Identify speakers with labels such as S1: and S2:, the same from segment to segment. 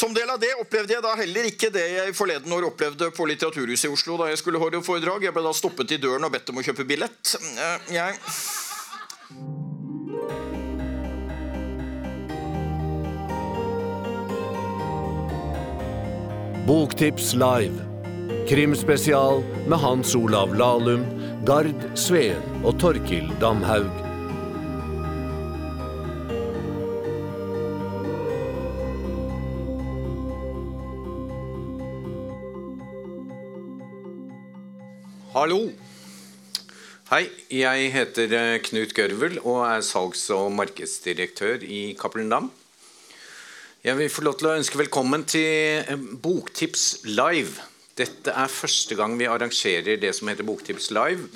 S1: Som del av det opplevde jeg da heller ikke det jeg forleden år opplevde på Litteraturhuset i Oslo da jeg skulle holde foredrag. Jeg ble da stoppet i døren og bedt om å kjøpe billett. Eh, jeg
S2: Boktips live. Krimspesial med Hans Olav Lahlum, Gard Sveen og Torkil Damhaug.
S3: Hallo. Hei, jeg heter eh, Knut Gørvel og er salgs- og markedsdirektør i Cappelen Dam. Jeg vil få lov til å ønske velkommen til eh, Boktips live. Dette er første gang vi arrangerer det som heter Boktips live.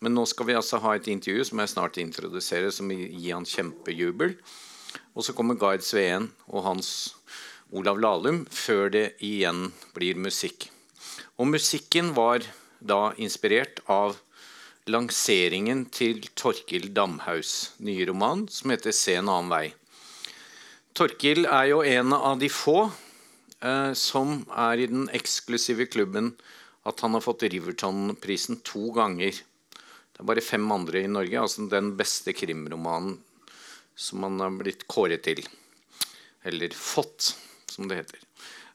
S3: Men nå skal vi altså ha et intervju som jeg snart introduserer, som vil gi han kjempejubel. Og så kommer Gard Sveen og Hans Olav Lahlum før det igjen blir musikk. Og musikken var da inspirert av lanseringen til Torkil Damhaus nye roman, som heter 'Se en annen vei'. Torkil er jo en av de få eh, som er i den eksklusive klubben at han har fått Riverton-prisen to ganger. Det er bare fem andre i Norge. altså Den beste krimromanen som han har blitt kåret til. Eller fått, som det heter.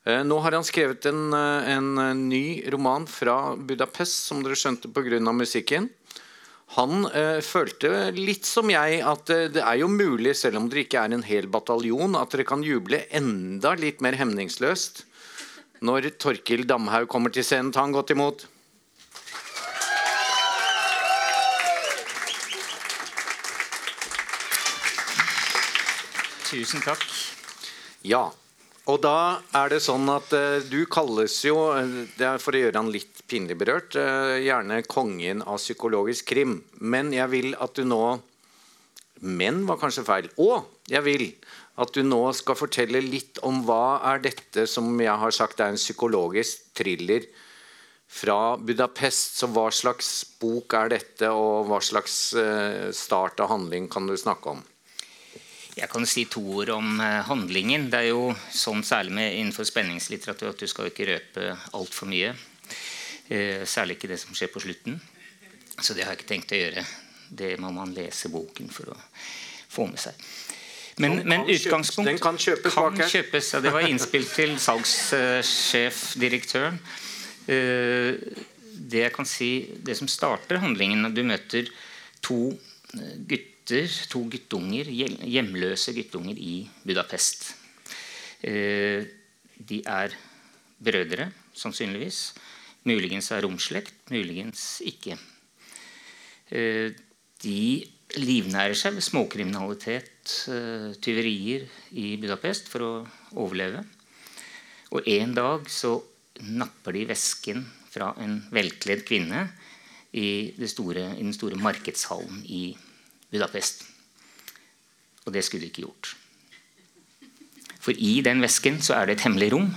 S3: Eh, nå har han skrevet en, eh, en, eh, ny roman fra Budapest, som dere skjønte pga. musikken. Han eh, følte litt som jeg at det er jo mulig, selv om dere ikke er en hel bataljon, at dere kan juble enda litt mer hemningsløst når Torkil Damhaug kommer til scenen. Ta han godt imot.
S4: Tusen takk.
S3: Ja. Og da er det sånn at eh, du kalles jo, eh, det er for å gjøre han litt pinlig berørt, eh, gjerne kongen av psykologisk krim. Men jeg vil at du nå Men var kanskje feil. Og jeg vil at du nå skal fortelle litt om hva er dette som jeg har sagt er en psykologisk thriller fra Budapest. Så hva slags bok er dette, og hva slags eh, start av handling kan du snakke om?
S4: Jeg kan si to ord om eh, handlingen. Det er jo sånn særlig med innenfor spenningslitteratur at du skal jo ikke røpe altfor mye. Eh, særlig ikke det som skjer på slutten. Så det har jeg ikke tenkt å gjøre. Det må man lese boken for å få med seg. Men, men utgangspunkt
S3: den kan kjøpes
S4: kan kjøpes, ja, Det var innspill til salgssjef, direktøren. Eh, Det jeg kan si, det som starter handlingen når du møter to eh, gutter, to guttunger, hjemløse guttunger i Budapest. Eh, De er brødre, sannsynligvis. Muligens er romslekt, muligens ikke. Eh, De livnærer seg ved småkriminalitet, eh, tyverier i Budapest for å overleve. Og en dag så napper de vesken fra en velkledd kvinne i, store, i den store markedshallen i Budapest. Og det skulle de ikke gjort. For i den vesken så er det et hemmelig rom.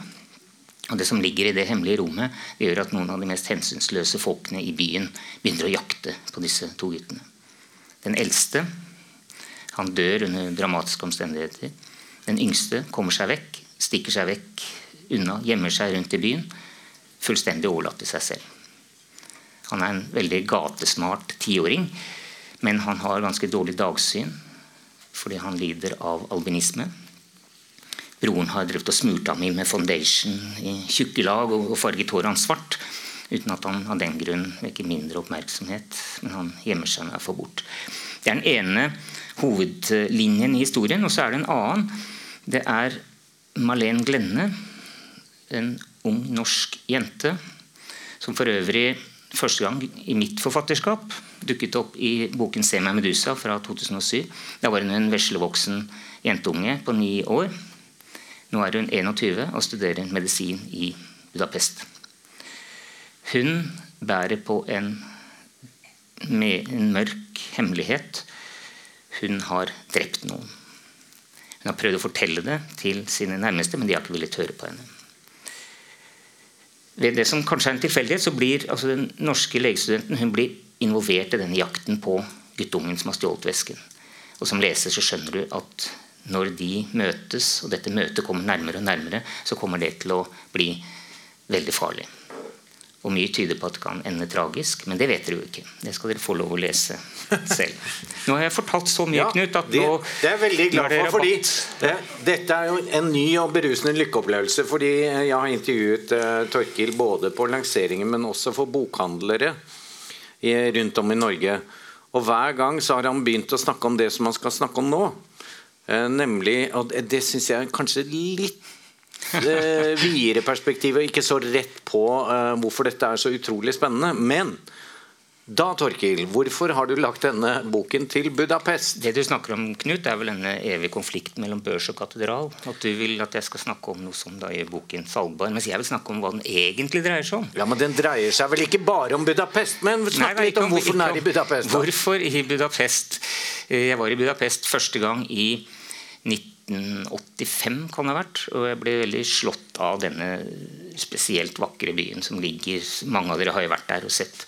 S4: Og det som ligger i det hemmelige rommet, det gjør at noen av de mest hensynsløse folkene i byen begynner å jakte på disse to guttene. Den eldste han dør under dramatiske omstendigheter. Den yngste kommer seg vekk, stikker seg vekk unna, gjemmer seg rundt i byen. Fullstendig overlatt til seg selv. Han er en veldig gatesmart tiåring, men han har ganske dårlig dagsyn fordi han lider av albinisme. Broren har drevet og smurt ham inn med foundation i tjukke lag og farget håret hans svart. Uten at han av den grunn vekker mindre oppmerksomhet. Men han gjemmer seg når han får bort. Det er den ene hovedlinjen i historien. Og så er det en annen. Det er Malene Glenne, en ung norsk jente, som for øvrig første gang i mitt forfatterskap dukket opp i boken 'Se meg Medusa' fra 2007. Da var hun en veslevoksen jentunge på ni år. Nå er hun 21 og studerer medisin i Budapest. Hun bærer på en, en mørk hemmelighet. Hun har drept noen. Hun har prøvd å fortelle det til sine nærmeste, men de har ikke villet høre på henne. Ved det som kanskje er en tilfeldighet, så blir altså den norske legestudenten hun blir involvert i denne jakten på guttungen som har stjålet vesken. Og som leser så skjønner du at når de møtes, og dette møtet kommer nærmere og nærmere, så kommer det til å bli veldig farlig. Og mye tyder på at det kan ende tragisk, men det vet dere jo ikke. Det skal dere få lov å lese selv. Nå har jeg fortalt så mye,
S3: Ja,
S4: Knut, at
S3: det,
S4: nå
S3: det er jeg veldig glad for, fordi det, dette er jo en ny og berusende lykkeopplevelse. Fordi jeg har intervjuet uh, Torkil både på lanseringen, men også for bokhandlere i, rundt om i Norge. Og hver gang så har han begynt å snakke om det som han skal snakke om nå. Eh, nemlig, og det, syns jeg kanskje litt eh, videre perspektiv, og ikke så rett på eh, hvorfor dette er så utrolig spennende. Men da, Torkil, hvorfor har du lagt denne boken til Budapest?
S4: Det du snakker om, Knut, er vel denne evige konflikten mellom børs og katedral. At du vil at jeg skal snakke om noe som da i boken salgbar, mens jeg vil snakke om hva den egentlig dreier seg om.
S3: Ja, men Den dreier seg vel ikke bare om Budapest, men snakk
S4: Nei,
S3: litt om
S4: om
S3: hvorfor den er i Budapest. Da.
S4: Hvorfor i Budapest? Eh, Jeg var i Budapest første gang i 1985, kan det ha vært. Og jeg ble veldig slått av denne spesielt vakre byen som ligger Mange av dere har jo vært der og sett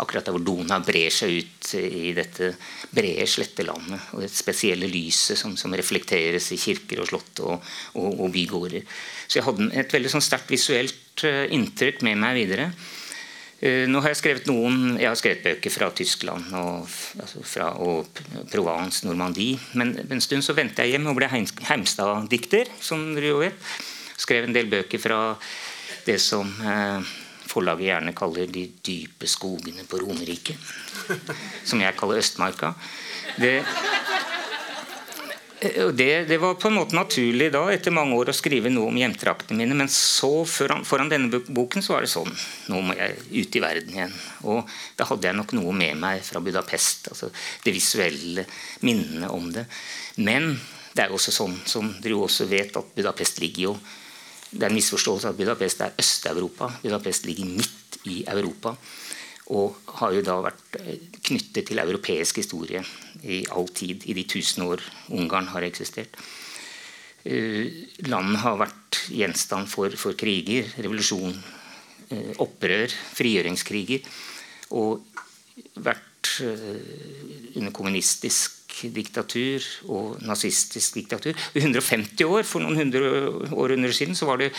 S4: akkurat der hvor Dona brer seg ut i dette brede slettelandet. Og det spesielle lyset som, som reflekteres i kirker og slott og, og, og bygårder. Så jeg hadde et veldig sånn sterkt visuelt eh, inntrykk med meg videre. Eh, Nå har Jeg skrevet noen, jeg har skrevet bøker fra Tyskland og, altså fra, og Provence, Normandie. Men en stund så vendte jeg hjem og ble Heimstad-dikter, som du jo vet. Skrev en del bøker fra det som eh, forlaget gjerne kaller de dype skogene på Romerike. Som jeg kaller Østmarka. Det, det, det var på en måte naturlig da, etter mange år, å skrive noe om hjemtraktene mine. Men så foran, foran denne boken så var det sånn Nå må jeg ut i verden igjen. Og da hadde jeg nok noe med meg fra Budapest. altså Det visuelle minnene om det. Men det er jo også sånn som dere jo også vet, at Budapest ligger jo Det er en misforståelse at Budapest er Øst-Europa. Budapest ligger midt i Europa. Og har jo da vært eh, knyttet til europeisk historie i all tid, i de tusen år Ungarn har eksistert. Eh, Landet har vært gjenstand for, for kriger, revolusjon, eh, opprør, frigjøringskriger. Og vært under kommunistisk diktatur og nazistisk diktatur. I 150 år, for noen hundre år under siden, så var det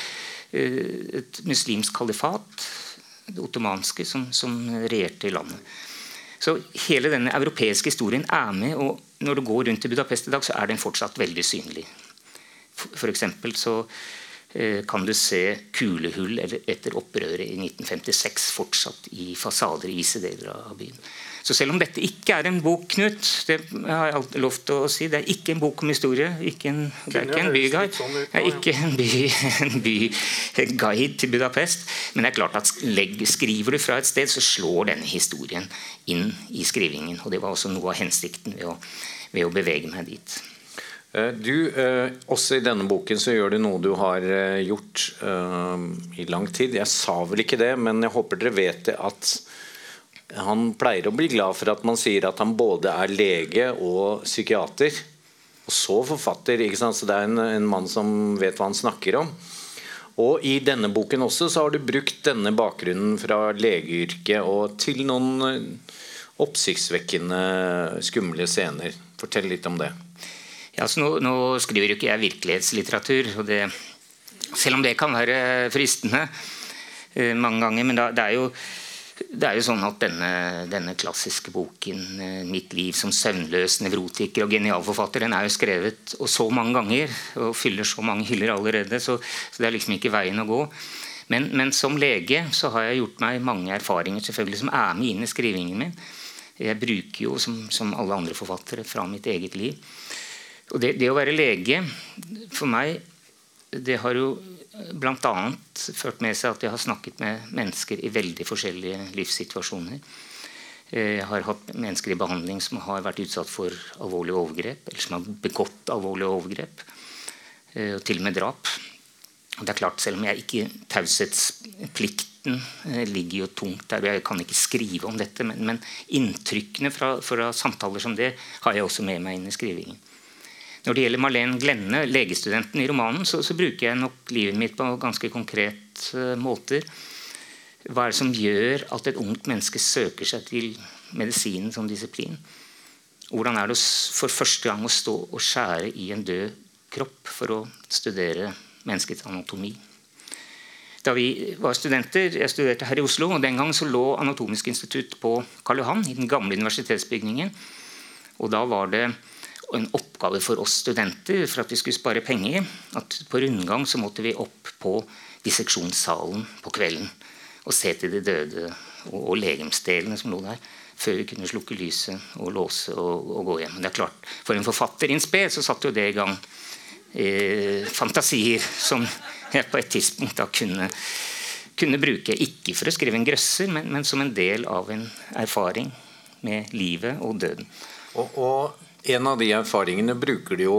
S4: et muslimsk kalifat det ottomanske som, som regjerte i landet. Så hele denne europeiske historien er med, og når du går rundt i Budapest i dag, så er den fortsatt veldig synlig. For, så eh, kan du se kulehull etter opprøret i 1956 fortsatt i fasader i visse deler av byen. Så selv om dette ikke er en bok, Knut, det har jeg alltid lov til å si, det er ikke en bok om historie, ikke en, det er ikke en byguide,
S3: sånn
S4: det er ikke en, by, en byguide til Budapest. Men det er klart at skriver du fra et sted, så slår denne historien inn i skrivingen. Og det var også noe av hensikten ved å, ved å bevege meg dit.
S3: Eh, Du, eh, Også i denne boken så gjør du noe du har eh, gjort eh, i lang tid. Jeg sa vel ikke det, men jeg håper dere vet det at han pleier å bli glad for at man sier at han både er lege og psykiater. Og så forfatter. ikke sant? Så det er en, en mann som vet hva han snakker om. Og i denne boken også så har du brukt denne bakgrunnen fra legeyrket og til noen eh, oppsiktsvekkende skumle scener. Fortell litt om det.
S4: Ja, altså nå, nå skriver jo ikke jeg virkelighetslitteratur, og det, selv om det kan være fristende eh, mange ganger. Men da, det, er jo, det er jo sånn at denne, denne klassiske boken, eh, 'Mitt liv som søvnløs nevrotiker og genialforfatter', den er jo skrevet så mange ganger og fyller så mange hyller allerede, så, så det er liksom ikke veien å gå. Men, men som lege så har jeg gjort meg mange erfaringer selvfølgelig som er med inn i skrivingen min. Jeg bruker jo, som, som alle andre forfattere, fra mitt eget liv. Og det, det å være lege for meg det har jo bl.a. ført med seg at jeg har snakket med mennesker i veldig forskjellige livssituasjoner. Eh, Jeg har hatt mennesker i behandling som har vært utsatt for alvorlige overgrep, eller som har begått alvorlige overgrep, eh, og til og med drap. Og det er klart, Selv om jeg ikke taushetsplikten eh, ligger jo tungt der, og jeg kan ikke skrive om dette, men, men inntrykkene fra, fra samtaler som det har jeg også med meg inn i skrivingen. Når det gjelder Marlene Glenne, legestudenten i romanen, så, så bruker jeg nok livet mitt på ganske konkrete måter. Hva er det som gjør at et ungt menneske søker seg til medisinen som disiplin? Hvordan er det for første gang å stå og skjære i en død kropp for å studere menneskets anatomi. Da vi var studenter, Jeg studerte her i Oslo, og den gang så lå Anatomisk institutt på Karl Johan, i den gamle universitetsbygningen. Og da var det en oppgave for oss studenter for at vi skulle spare penger, at på rundgang så måtte vi opp på disseksjonssalen på kvelden og se til de døde og, og legemsdelene som lå der, før vi kunne slukke lyset og låse og, og gå hjem. Det er klart, For en forfatter in spe så satte jo det i gang eh, fantasier som jeg på et tidspunkt da kunne, kunne bruke. Ikke for å skrive en grøsser, men, men som en del av en erfaring med livet og døden.
S3: Og, og, en av de erfaringene bruker du jo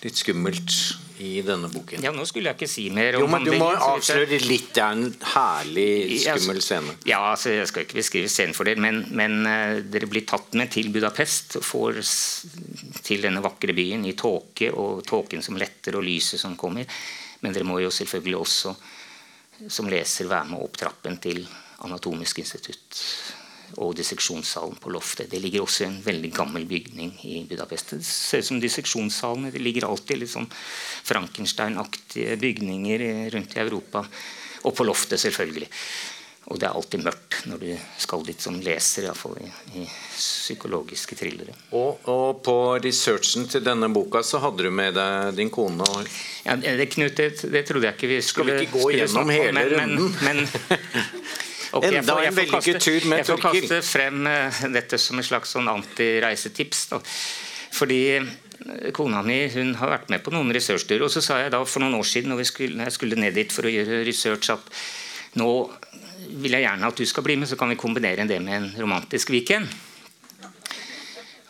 S3: litt skummelt i denne boken.
S4: Ja, nå skulle jeg ikke si mer om
S3: Jo, men Du må avsløre litt. Det er en herlig, skummel scene.
S4: Ja, altså, Jeg skal ikke beskrive scenen for dere, men, men uh, dere blir tatt med til Budapest får til denne vakre byen i tåke, og tåken som letter og lyset som kommer. Men dere må jo selvfølgelig også som leser være med opp trappen til Anatomisk institutt og disseksjonssalen på loftet. Det ligger også i en veldig gammel bygning i Budapest. Det ser ut som disseksjonssalene. Det ligger alltid litt sånn Frankenstein-aktige bygninger eh, rundt i Europa. Og på loftet, selvfølgelig. Og det er alltid mørkt når du skal dit som leser, iallfall i, i psykologiske thrillere.
S3: Og, og på researchen til denne boka så hadde du med deg din kone. og
S4: Ja, det, Knut, det, det trodde jeg ikke vi skulle
S3: vi ikke gå gjennom hele runden?
S4: Men, men, jeg
S3: Enda en vellykket tur med
S4: Jeg får kaste frem eh, dette som et slags sånn antireisetips. Fordi eh, kona mi hun har vært med på noen researchturer. Og så sa jeg da for noen år siden når, vi skulle, når jeg skulle ned dit for å gjøre research, at nå vil jeg gjerne at du skal bli med, så kan vi kombinere det med en romantisk weekend.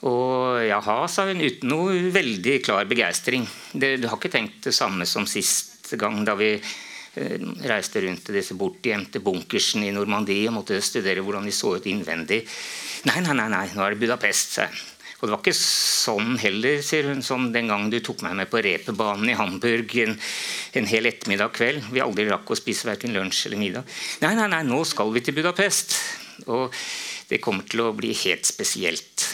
S4: Og jaha, sa hun uten noe veldig klar begeistring. Du har ikke tenkt det samme som sist gang da vi reiste rundt til disse bortgjemte bunkersen i Normandie og måtte studere hvordan de så ut innvendig. Nei, nei, nei, nei, nå er det Budapest, sa. Og det var ikke sånn heller, sier hun, som den gangen du tok meg med på reperbanen i Hamburg en, en hel ettermiddag kveld. Vi aldri rakk å spise verken lunsj eller middag. Nei, nei, nei, nå skal vi til Budapest. Og det kommer til å bli helt spesielt.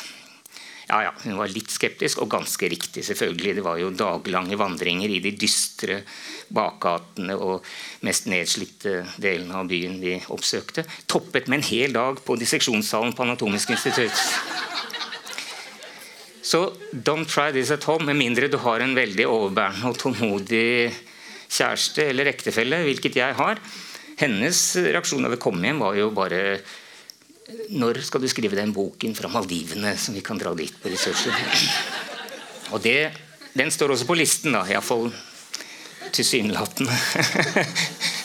S4: Ja, ja, Hun var litt skeptisk, og ganske riktig. selvfølgelig. Det var jo daglange vandringer i de dystre bakgatene og mest nedslitte delene av byen vi oppsøkte. Toppet med en hel dag på disseksjonssalen på Anatomisk institutt. Så don't try this at home, med mindre du har en veldig overbærende og tålmodig kjæreste eller ektefelle, hvilket jeg har. Hennes reaksjon da vi kom hjem, var jo bare når skal du skrive den boken fra Maldivene som vi kan dra dit på ressurser? Og det, den står også på listen, da. Iallfall tilsynelatende.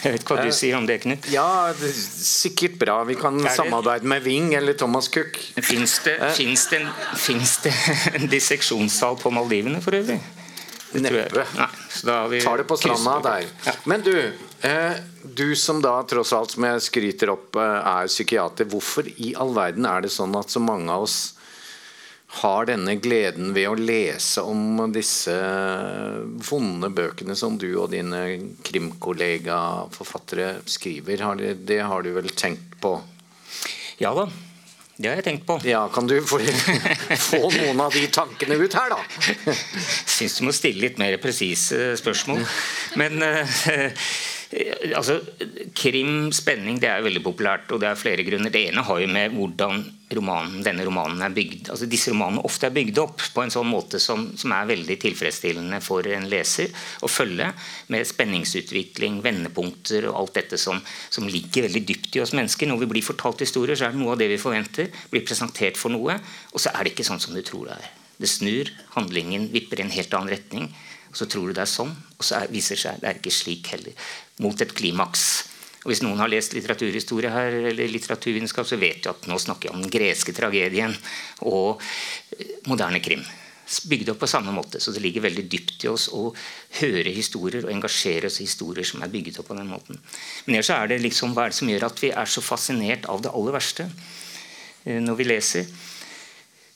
S4: Jeg vet ikke hva du sier om det, Knut.
S3: Ja, det er sikkert bra. Vi kan samarbeide med Ving eller Thomas Cook.
S4: Fins det, finnes det, finnes det en disseksjonssal på Maldivene for øvrig?
S3: Neppe.
S4: Nei, så da
S3: Tar det på stranda der.
S4: Ja.
S3: Men du, eh, du som da tross alt som jeg skryter opp eh, er psykiater. Hvorfor i all verden er det sånn at så mange av oss har denne gleden ved å lese om disse vonde bøkene som du og dine krimkollega-forfattere skriver? Det, har du vel tenkt på?
S4: ja da, det har jeg tenkt på.
S3: Ja, Kan du få, få noen av de tankene ut her, da?
S4: syns du må stille litt mer presise spørsmål. Men eh, altså, krim, spenning, det er veldig populært, og det er flere grunner. Det ene har jo med hvordan romanen, denne romanen er bygd. Altså, disse romanene ofte er bygd opp på en sånn måte som, som er veldig tilfredsstillende for en leser å følge, med spenningsutvikling, vendepunkter og alt dette som, som ligger veldig dypt i oss mennesker. Når vi blir fortalt historier, så er det noe av det vi forventer, blir presentert for noe, og så er det ikke sånn som du tror det er. Det snur, handlingen vipper i en helt annen retning. Og så tror du det er sånn, og så er, viser det seg det er ikke slik heller. Mot et klimaks. Og Hvis noen har lest litteraturhistorie her, eller litteraturvitenskap, så vet du at nå snakker jeg om den greske tragedien og eh, moderne krim. Bygd opp på samme måte. Så det ligger veldig dypt i oss å høre historier og engasjere oss i historier som er bygget opp på den måten. Men ellers er det liksom, hva er det som gjør at vi er så fascinert av det aller verste eh, når vi leser?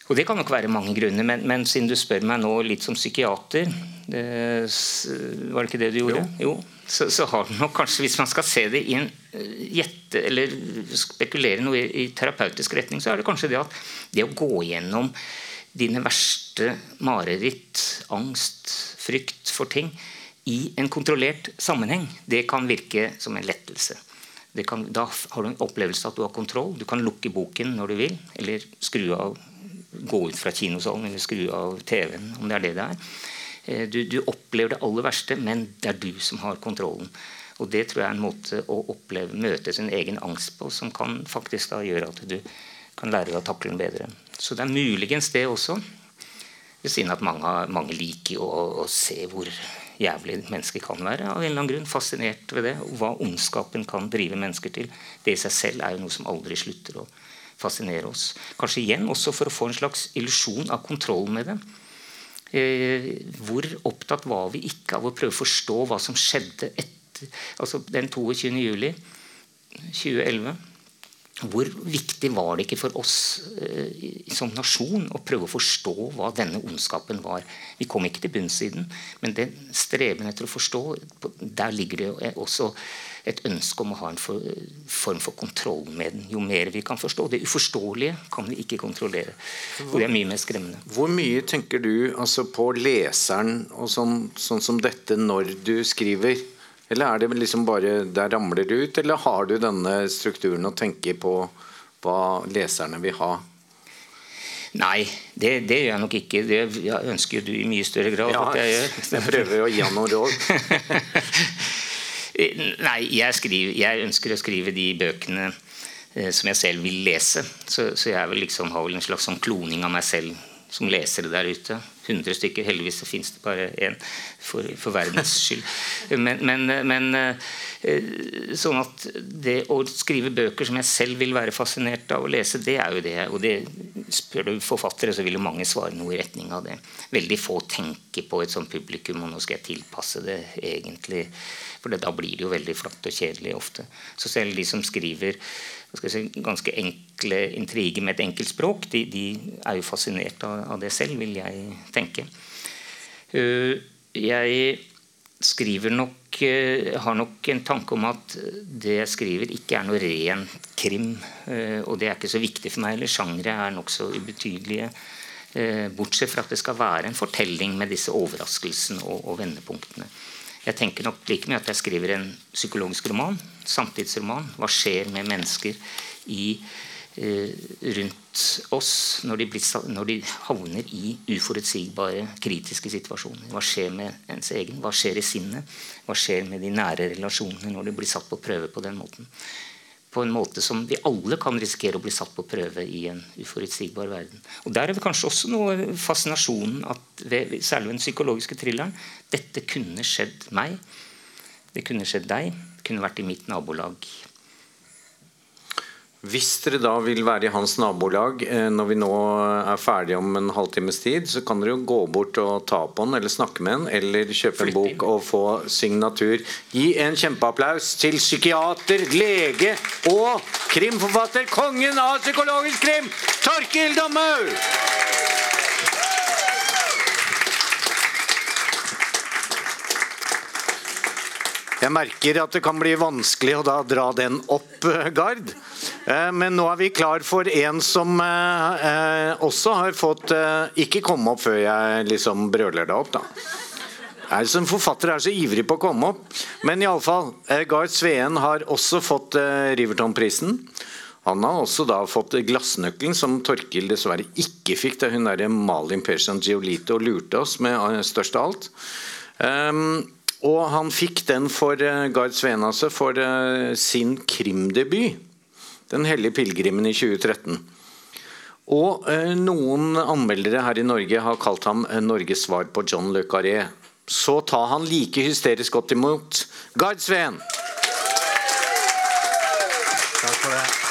S4: Og Det kan nok være mange grunner, men, men siden du spør meg nå litt som psykiater det, Var det ikke det du gjorde? Jo. så, så har det nok kanskje, Hvis man skal se det i en eh, gjette eller spekulere noe i, i terapeutisk retning, så er det kanskje det at det å gå gjennom dine verste mareritt, angst, frykt for ting i en kontrollert sammenheng, det kan virke som en lettelse. Kan, da har du en opplevelse at du har kontroll. Du kan lukke boken når du vil, eller skru av, gå ut fra kinosalen eller skru av TV-en, om det er det det er. Eh, du, du, opplever det aller verste, men det er du som har kontrollen. Og Det tror jeg er en måte å oppleve, møte sin egen angst på, som kan faktisk da gjøre at du kan lære deg å takle den bedre. Så det er muligens det også. Ved siden av at mange, mange liker å, å, se hvor jævlig mennesker kan være. Av en eller annen grunn Fascinert ved det. Og hva ondskapen kan drive mennesker til. Det i seg selv er jo noe som aldri slutter å fascinere oss. Kanskje igjen også for å få en slags illusjon av kontroll med det. Eh, hvor opptatt var vi ikke av å prøve å forstå hva som skjedde etter altså den 22. juli 2011 hvor viktig var det ikke for oss eh, som nasjon å prøve å forstå hva denne ondskapen var? Vi kom ikke til bunnsiden, men den streben etter å forstå, der ligger det jo også et ønske om å ha en for, form for kontroll med den. Jo mer vi kan forstå. Det uforståelige kan vi ikke kontrollere. Og det er mye mer skremmende.
S3: Hvor mye tenker du altså, på leseren og sånn, sånn som dette når du skriver? Eller er det liksom bare der ramler det ut, eller har du denne strukturen og tenker på hva leserne vil ha?
S4: Nei, det, det, gjør jeg nok ikke. Det ønsker du i mye større grad
S3: ja,
S4: at jeg gjør.
S3: Jeg prøver å gi han noen råd.
S4: Nei, jeg, skriver, jeg, ønsker å skrive de bøkene eh, som jeg selv vil lese. Så, så jeg liksom, har vel en slags sånn kloning av meg selv som leser det der ute. 100 stykker. Heldigvis så fins det bare én for, for, verdens skyld. Men, men, men, eh, sånn at det å skrive bøker som jeg selv vil være fascinert av å lese, det er jo det. Og det, spør du forfattere, så vil jo mange svare noe i retning av det. Veldig få tenker på et sånt publikum, og nå skal jeg tilpasse det egentlig. For da blir det jo veldig flatt og kjedelig ofte. Så selv de som skriver si, ganske enkle intriger med et enkelt språk, de, de er jo fascinert av, av, det selv, vil jeg tenke. Uh, jeg skriver nok uh, har nok en tanke om at det jeg skriver, ikke er noe ren krim. Uh, og det er ikke så viktig for meg. eller Sjangre er nokså ubetydelige. Bortsett fra at det skal være en fortelling med disse overraskelsene og, og vendepunktene. Jeg tenker nok like mye at jeg skriver en psykologisk roman, samtidsroman. Hva skjer med mennesker i, eh, rundt oss når de, blir, når de, havner i uforutsigbare, kritiske situasjoner? Hva skjer med ens egen? Hva skjer i sinnet? Hva skjer med de nære relasjonene når de blir satt på prøve på den måten? på en måte som vi alle kan risikere å bli satt på prøve i en uforutsigbar verden. Og Der er det kanskje også noe fascinasjonen ved, særlig den psykologiske thrilleren dette kunne skjedd meg. Det kunne skjedd deg. Det kunne vært i mitt nabolag.
S3: Hvis dere da vil være i hans nabolag eh, når vi nå er ferdige om en halvtimes tid, så kan dere jo gå bort og ta på den eller snakke med den, eller kjøpe en bok og få signatur. Gi en kjempeapplaus til psykiater, lege og krimforfatter, kongen av psykologisk krim, Torkil Domhaug! Jeg merker at det kan bli vanskelig å da dra den opp, eh, Gard. Eh, men nå er vi klar for en som eh, også har fått Ikke komme opp før jeg liksom brøler deg opp, da. Er som forfatter er så ivrig på å komme opp. Men iallfall, Gard Sveen har også fått Riverton-prisen. Han har også da fått glassnøkkelen, som Torkil dessverre ikke fikk da hun der Malin Persian Giolito lurte oss med størst av alt. Um, og han fikk den for uh, Gard Svenase for uh, sin krimdebut. 'Den hellige pilegrimen' i 2013. Og uh, noen anmeldere her i Norge har kalt ham Norges svar på John Le Carré. Så tar han like hysterisk godt imot Gard Sveen! Takk for det.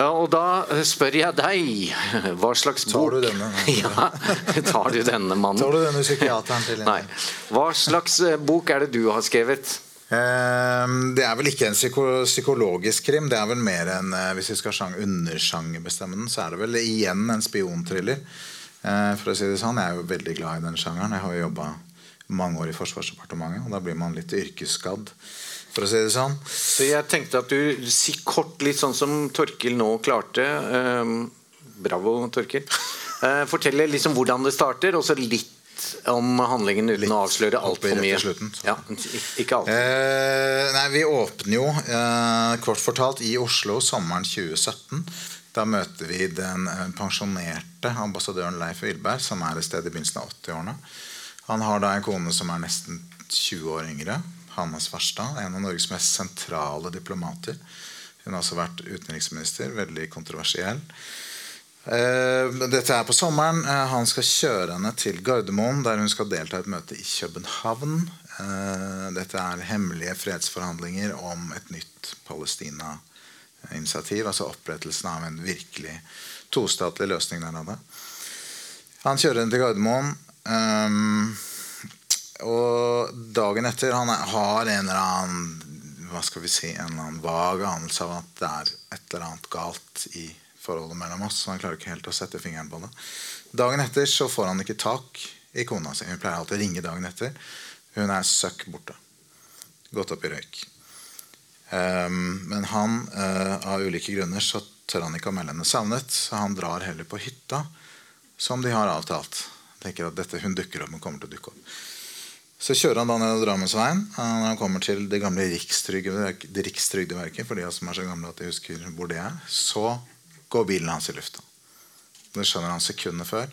S3: Ja, og da spør jeg deg Hva slags bok
S5: Tar du denne?
S3: ja, tar du denne mannen?
S5: Tar du denne psykiateren til?
S3: Nei. Hva slags eh, bok er det du har skrevet?
S5: Ehm, det er vel ikke en psykologisk krim. Det er vel mer en eh, Hvis vi skal undersjangerbestemme den, så er det vel igjen en spionthriller. Eh, for å si det sånn, Jeg er jo veldig glad i den sjangeren. Jeg har jo jobba mange år i Forsvarsdepartementet, og da blir man litt yrkesskadd for å si det sånn.
S3: Så jeg tenkte at du si kort, litt sånn som Torkil nå klarte. Um, Bravo, Torkil. Uh, fortell liksom hvordan det starter, og så litt om handlingen uten å avsløre altfor mye.
S5: slutten.
S3: Ja, ikke alt.
S5: Eh, nei, Vi åpner jo eh, kort fortalt i Oslo sommeren 2017. Da møter vi den eh, pensjonerte ambassadøren Leif Wilberg, som er et sted i begynnelsen av 80-årene. Han har da en kone som er nesten 20 år yngre. Hanne Svarstad, en av Norges mest sentrale diplomater. Hun har også vært utenriksminister, veldig kontroversiell. Eh, Dette er på sommeren. Eh, Han skal kjøre henne til Gardermoen, der hun skal delta i et møte i København. Eh, Dette er hemmelige fredsforhandlinger om et nytt Palestina-initiativ. Altså opprettelsen av en virkelig tostatlig løsning der nede. Han kjører henne til Gardermoen. Og dagen etter Han har en eller annen hva skal vi si, en eller annen vag anelse av at det er et eller annet galt i forholdet mellom oss. Så han klarer ikke helt å sette fingeren på det. Dagen etter så får han ikke tak i kona si. Hun pleier alltid å ringe dagen etter. Hun er søkk borte. Gått opp i røyk. Um, men han, uh, av ulike grunner, så tør han ikke å melde henne savnet. Så han drar heller på hytta, som de har avtalt. Tenker at dette, Hun dukker opp, hun kommer til å dukke opp. Så kjører han da ned Drammensveien. eh, Når han kommer til det gamle Rikstrygdeverket, Rikstrygdeverket, for de som er så gamle at de husker hvor det er, så går bilen hans i lufta. Det skjønner han sekundet før.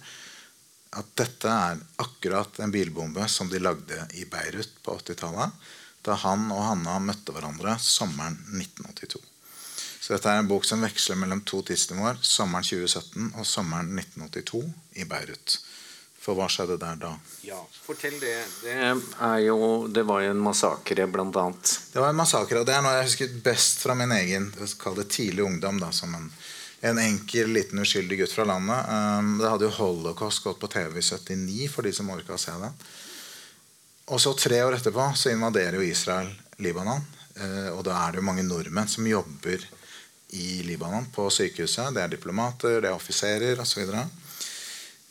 S5: At dette er akkurat en bilbombe som de lagde i Beirut på 80-tallet. Da han og Hanna møtte hverandre sommeren 1982. Så dette er en bok som veksler mellom to tidsnivåer. Sommeren 2017 og sommeren 1982 i Beirut. For hva skjedde der da?
S3: Ja, fortell det. Det, er jo, det var jo en massakre, blant annet.
S5: Det var en massakre, og det er noe jeg husker best fra min egen kall det tidlig ungdom. Da, som en, en enkel, liten, uskyldig gutt fra landet. Um, det hadde jo Holocaust gått på TV i 79, for de som orka å se det. Og så tre år etterpå så invaderer jo Israel Libanon. Uh, og da er det jo mange nordmenn som jobber i Libanon på sykehuset. Det er diplomater, det er offiserer osv.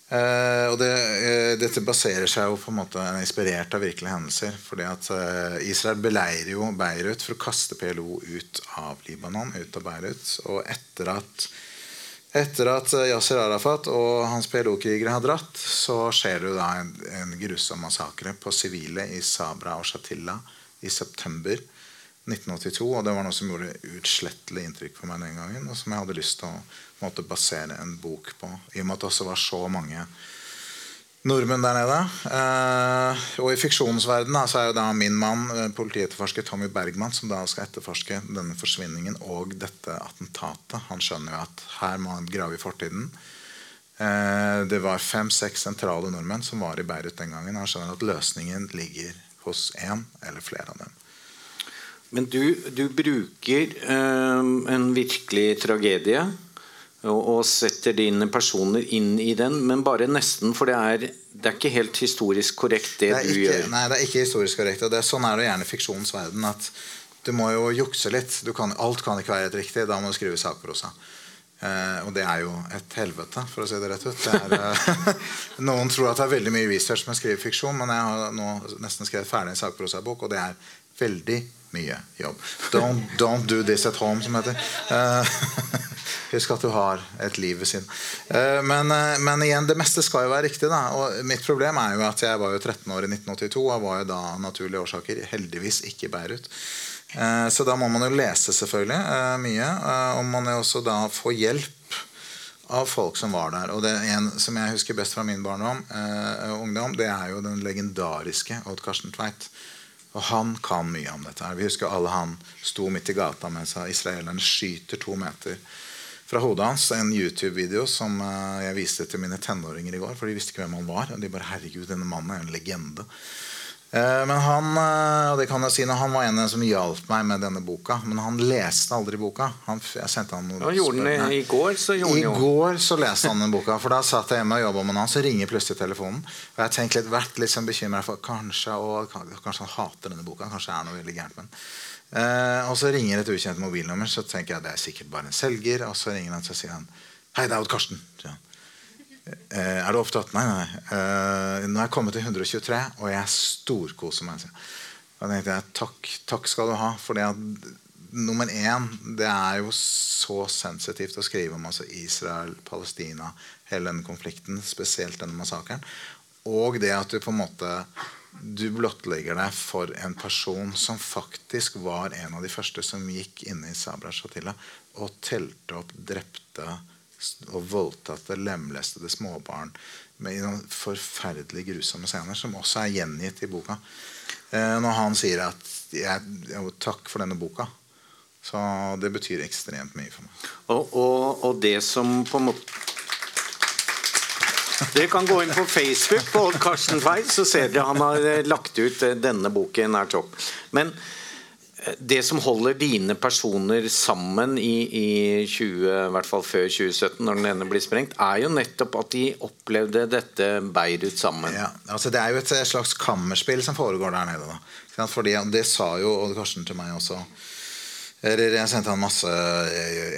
S5: Eh, og det, eh, dette baserer seg jo på en måte inspirert av virkelige hendelser. fordi at eh, Israel beleirer jo Beirut for å kaste PLO ut av Libanon, ut av Beirut. Og etter at, etter at eh, Yasir Arafat og hans PLO-krigere har dratt, så skjer det da en, en grusom massakre på sivile i Sabra og Shatila i september 1982. Og det var noe som gjorde utslettelig inntrykk på meg den gangen, og som jeg hadde lyst til å måte, basere en bok på. I og med at det også var så mange nordmenn der nede. Eh, og i fiksjonsverdenen verden så er jo da min mann, eh, politietterforsker Tommy Bergman, som da skal etterforske denne forsvinningen og dette attentatet. Han skjønner jo at her må han grave i fortiden. Eh, det var fem-seks sentrale nordmenn som var i Beirut den gangen. Han skjønner at løsningen ligger hos én eller flere av dem.
S3: Men du, du bruker eh, en virkelig tragedie og, setter dine personer inn i den, men bare nesten, for det er, det er ikke helt historisk korrekt, det,
S5: Det
S3: du
S5: ikke,
S3: gjør.
S5: nei, det er ikke historisk korrekt. Og det, er- sånn er det gjerne i fiksjonens verden. At du må jo jukse litt. Du kan, alt kan ikke være helt riktig. Da må du skrive sakprosa. Eh, og det er jo et helvete, for å si det rett ut. Det er, eh, noen tror at det er veldig mye research med å skrive fiksjon, men jeg har nå nesten skrevet ferdig en sakprosabok, og det er veldig mye jobb. Don't, don't do this at home, som heter. Uh, Husk at du har et liv ved siden. Uh, Men, uh, men igjen, det meste skal jo være riktig. Da. Og mitt problem er jo at jeg var jo 13 år i 1982 og var jo da naturlige årsaker heldigvis ikke Beirut. Så da må man jo lese selvfølgelig mye. Og man jo også da få hjelp av folk som var der. Og det en som jeg husker best fra min barndom, eh, ungdom, det er jo den legendariske Odd Karsten Tveit. Og han kan mye om dette. her. Vi husker alle han sto midt i gata mens israelerne skyter to meter fra hodet hans. En YouTube-video som eh, jeg viste til mine tenåringer i går. For de visste ikke hvem han var. Og de bare 'herregud, denne mannen er en legende'. Eh, Men han eh, og det kan jeg si, han var en som hjalp meg med denne boka. Men han leste aldri boka. Han, jeg sendte han noen spørsmål.
S3: i går, så gjorde
S5: I
S3: den jo
S5: går så leste han den boka, for da satt jeg hjemme og jobba med han, Så ringer plutselig telefonen. Og jeg tenkte litt, vært litt sånn bekymra for kanskje, og, kanskje han hater denne boka. Kanskje det er noe veldig gærent med den. Eh, og så ringer et ukjent mobilnummer, så tenker jeg det er sikkert bare en selger. Og så ringer han så sier han Hei, det er Odd Karsten. sier han. Eh, er du opptatt? Nei, nei. Eh, nå er jeg kommet til 123, og jeg storkoser meg. Da tenkte jeg takk, takk skal du ha. For nummer én Det er jo så sensitivt å skrive om altså Israel, Palestina, hele denne konflikten, spesielt denne massakren. Og det at du på en måte du blottlegger deg for en person som faktisk var en av de første som gikk inne i Sabra Shatila og telte opp, drepte og voldtatte, lemlestede småbarn med noen forferdelig grusomme scener, som også er gjengitt i boka. Eh, når han sier at jeg, jeg, 'takk for denne boka', så det betyr ekstremt mye for meg.
S3: Og, og, og det som på en måte dere kan gå inn på Facebook på Karsten Feil så ser dere han har eh, lagt ut eh, denne boken er topp. Men det som holder dine personer sammen i, i 20, i hvert fall før 2017, når den ene blir sprengt, er jo nettopp at de opplevde dette Beirut sammen.
S5: Ja, altså Det er jo et slags kammerspill som foregår der nede. Da. Fordi Det sa jo Odd Karsten til meg også jeg sendte han masse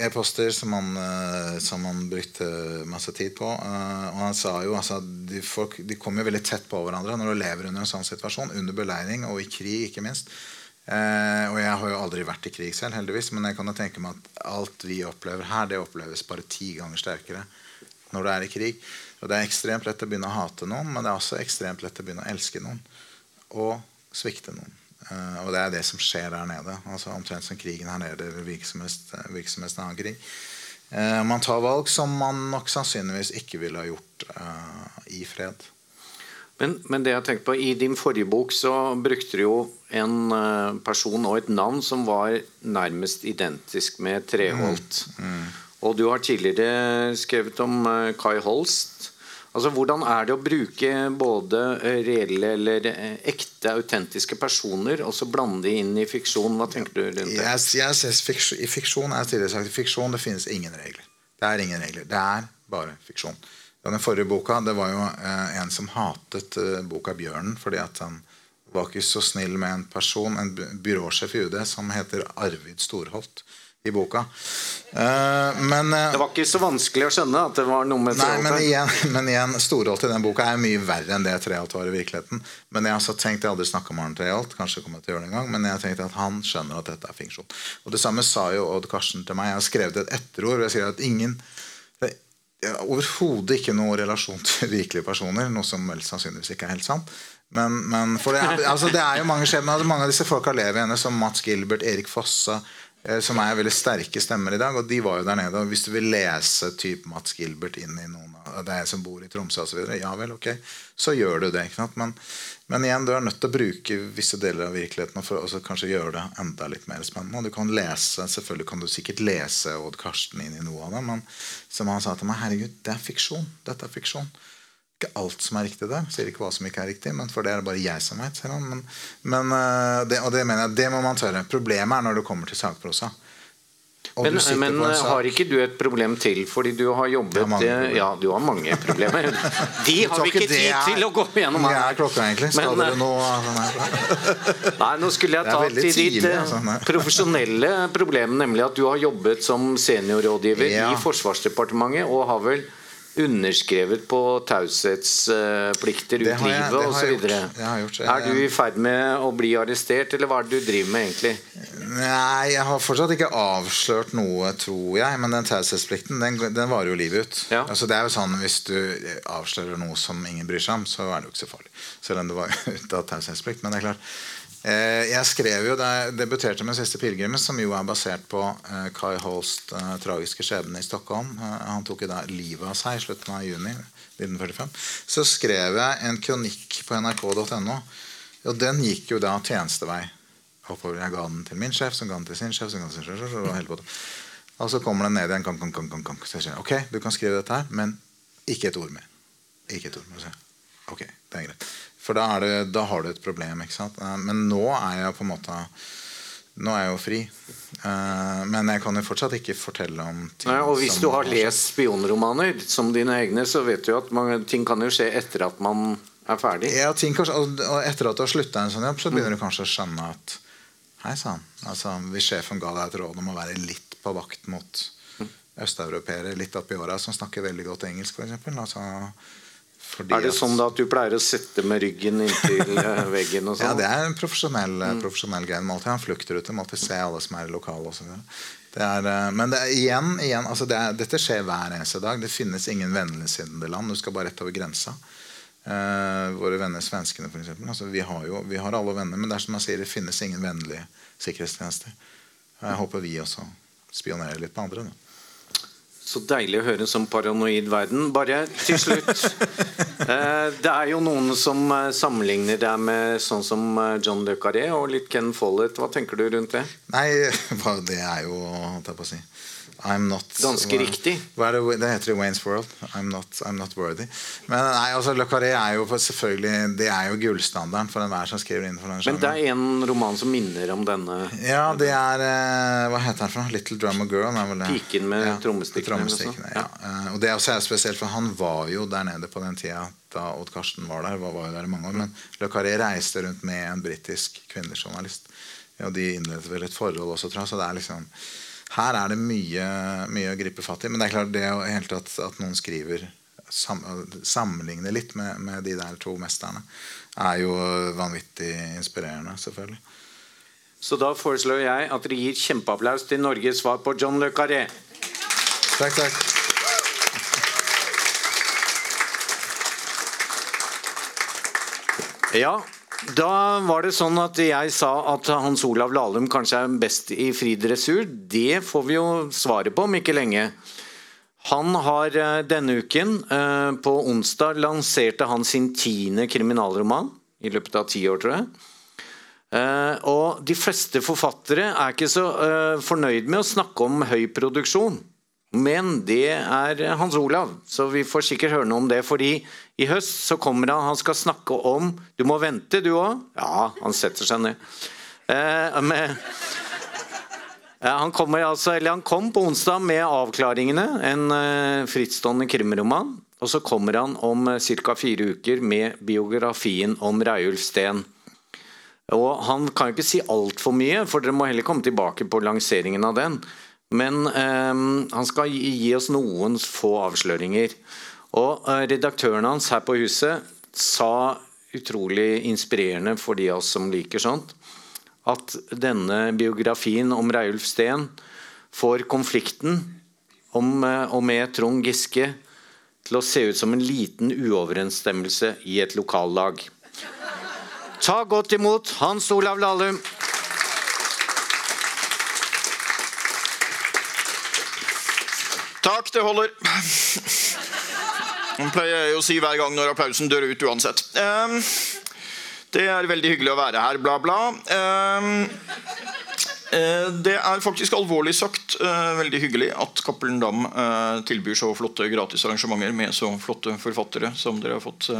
S5: e-poster som, eh, som, han brukte masse tid på. Eh, og han sa jo altså de, folk, de kommer jo veldig tett på hverandre når du lever under en sånn situasjon. Under beleiring og i krig, ikke minst. Og jeg har jo aldri vært i krig selv, heldigvis. Men jeg kan jo tenke meg at alt vi opplever her, det oppleves bare ti ganger sterkere når du er i krig. Og det er ekstremt lett å begynne å hate noen, men det er også ekstremt lett å begynne å elske noen. Og svikte noen. Eh, og det er det som skjer der nede. altså Omtrent som krigen her nede eller hvilken som helst annen krig. Eh, man tar valg som man nok sannsynligvis ikke ville ha gjort uh, i fred.
S3: Men, men, det jeg tenkte på, i din forrige bok så brukte du jo en person og et navn som var nærmest identisk med Treholt. Mm, mm. Og du har tidligere skrevet om Kai Holst. Altså, Hvordan er det å bruke både eh, reelle eller eh, ekte, autentiske personer og så blande de inn i fiksjon? Hva tenker du rundt det?
S5: Jeg, jeg synes fiksjon, I fiksjon er tidligere sagt, i fiksjon det finnes ingen regler. Det er ingen regler. Det er bare fiksjon. Den forrige boka det var jo eh, en som hatet eh, boka 'Bjørnen' fordi at han var ikke så snill med en person, en byråsjef i UD, som heter Arvid Storholt i boka. Uh, men, uh,
S3: det var ikke så vanskelig å skjønne at det var noe med
S5: Treholt men igjen, men igjen Storholt i den boka er mye verre enn det Treholt var i virkeligheten. Men jeg har altså tenkt, jeg aldri snakka med Arne Treholt, kanskje kommer jeg til å gjøre det en gang, men jeg har tenkt at han skjønner at dette er fiksjon. Og Det samme sa jo Odd Karsten til meg. Jeg har skrevet et etterord og jeg sier at ingen Overhodet ikke noe relasjon til virkelige personer, noe som vel sannsynligvis ikke er helt sant. Men, men det, altså det er jo mange skjebner. Mange av disse folka lever igjen, som Mats Gilbert, Erik Fossa, som er veldig sterke stemmer i dag. Og de var jo der nede. og Hvis du vil lese type Mats Gilbert inn i noen av deg som bor i Tromsø osv., ja vel, ok, så gjør du det. ikke? Men, men, igjen, du er nødt til å bruke visse deler av virkeligheten for å kanskje gjøre det enda litt mer spennende. Og du kan lese, Selvfølgelig kan du sikkert lese Odd Karsten inn i noe av det, men som han sa til meg, herregud, det er fiksjon. Dette er fiksjon ikke alt som er riktig der. Jeg sier ikke hva som ikke er riktig, men for det er det bare jeg som vet. Men, men eh, det, og det mener jeg, det må man tørre. Problemet er når det kommer til sakprosa.
S3: Men, men har ikke du et problem til? Fordi du har jobbet har Ja, du har mange problemer. De har vi ikke tid til å gå gjennom
S5: her. er klokka, egentlig? Skal men, dere nå
S3: Nei, nå skulle jeg ta til ditt eh, altså, profesjonelle problem, nemlig at du har jobbet som seniorrådgiver ja. i Forsvarsdepartementet og har vel underskrevet på taushetsplikter ut livet osv. Er du i ferd med å bli arrestert, eller hva er det du driver med egentlig?
S5: Nei, jeg har fortsatt ikke avslørt noe, tror jeg. Men den taushetsplikten den, den, varer jo livet ut. Ja. Altså, det er jo sånn Hvis du avslører noe som ingen bryr seg om, så er det jo ikke så farlig. Selv om det var ute av taushetsplikt. Men det er klart jeg skrev jo da jeg debuterte med 'Siste pilegrim', som jo er basert på eh, Kai Holst' eh, tragiske skjebne i Stockholm. Han tok jo da livet av seg i slutten av juni 1945. Så skrev jeg en kronikk på nrk.no. Og den gikk jo da tjenestevei. Jeg ga den til min sjef, som ga den til sin sjef. som ga den til sin sjef, og, og så kommer den ned igjen. Kom, kom, kom, kom, kom. Så jeg sier, ok, du kan skrive dette her, men ikke et ord mer. Ikke et ord mer. Ok, det er greit. For da, det, da, har du et problem. ikke sant? Eh, men nå er jeg på en måte Nå er jeg jo fri. Uh, men jeg kan jo fortsatt ikke fortelle om
S3: ting Nei, Og hvis du har lest spionromaner som dine egne, så vet du at mange, ting kan jo skje etter at man er ferdig.
S5: Ja, ting kanskje, og etter at du har slutta en sånn jobb, så begynner du kanskje å skjønne at Hei sann. Altså, hvis sjefen ga deg et råd om å være litt på vakt mot mm. østeuropeere litt oppi åra som snakker veldig godt engelsk, f.eks. Altså, Fordi
S3: Er det
S5: at-
S3: sånn da at du pleier å sitte med ryggen inntil eh, veggen og sånn?
S5: Ja, det er en profesjonell,
S3: Mm.
S5: profesjonell greie. Man må alltid ha en fluktrute, må alltid se alle som er i lokalet. er, eh, men det er, igjen, igjen altså det er, dette skjer hver eneste dag. Det finnes ingen vennligsinnede land. Du skal bare rett over grensa. Eh, våre venner svenskene, f.eks. Altså, vi, har jo, vi har alle venner, men det er som jeg sier, det finnes ingen vennlige sikkerhetstjenester. Jeg håper vi også spionerer litt på andre. Da.
S3: Så deilig å høre en sånn paranoid verden. Bare til slutt. Eh, det er jo noen som eh, sammenligner deg med sånn som eh, John Le Carré og litt Ken Follett. Hva tenker du rundt det?
S5: Nei, bare det er jo holdt jeg på å si I'm not
S3: Ganske
S5: hva-
S3: riktig.
S5: Hva det, det heter i Waynes World. I'm not, I'm not worthy. Men nei, altså, Le Carré er jo selvfølgelig Det er jo gullstandarden for enhver som skriver innenfor den
S3: Men det er en roman som minner om denne.
S5: Ja, det er eh, Hva heter den for noe? Little Drummer Girl? Vel?
S3: Piken med trommestikkene,
S5: trommestikkene,
S3: eller
S5: ja. Eh, og det også er spesielt, for han var jo der nede på den tida da Odd Karsten var der. Var, var jo der i mange år, Men Le Carré reiste rundt med en britisk kvinnelig journalist. Og de innledet vel et forhold også, tror jeg. Så det er liksom her er det mye, mye å gripe fatt i. Men det er klart det i hele at noen skriver sam, Sammenligne litt med, med de der to mesterne, er jo vanvittig inspirerende, selvfølgelig.
S3: Så da foreslår jeg at dere gir kjempeapplaus til Norges svar på John Le Carré.
S5: Takk, takk.
S3: Ja, da var det sånn at jeg sa at Hans Olav Lahlum kanskje er best i fri dressur. Det får vi jo svaret på om ikke lenge. Han har eh, denne uken, eh, på onsdag, lanserte han sin tiende kriminalroman. I løpet av ti år, tror jeg. Eh, og de fleste forfattere er ikke så fornøyd med å snakke om høy produksjon. Men det er Hans Olav, så vi får sikkert høre noe om det. fordi i høst så kommer han, han skal snakke om Du må vente, du òg? Ja, han setter seg ned. Eh, med, eh, han, kommer altså, eller han kom på onsdag med 'Avklaringene', en eh, frittstående krimroman. Og så kommer han om eh, ca. fire uker med biografien om Reiulf Steen. Og han kan jo ikke si altfor mye, for dere må heller komme tilbake på lanseringen av den. Men um, han skal gi, gi oss noen få avsløringer. Og uh, redaktøren hans her på huset sa utrolig inspirerende for de av oss som liker sånt, at denne biografien om Reiulf Steen får konflikten om, uh, og med Trond Giske til å se ut som en liten uoverensstemmelse i et lokallag. Ta godt imot Hans Olav Lahlum.
S1: Takk, det holder. Det pleier jeg å si hver gang når applausen dør ut uansett. Ehm, det er veldig hyggelig å være her, bla, bla. Ehm, eh, det er faktisk alvorlig sagt eh, veldig hyggelig at Cappelen Dam eh, tilbyr så flotte gratisarrangementer med så flotte forfattere som dere har fått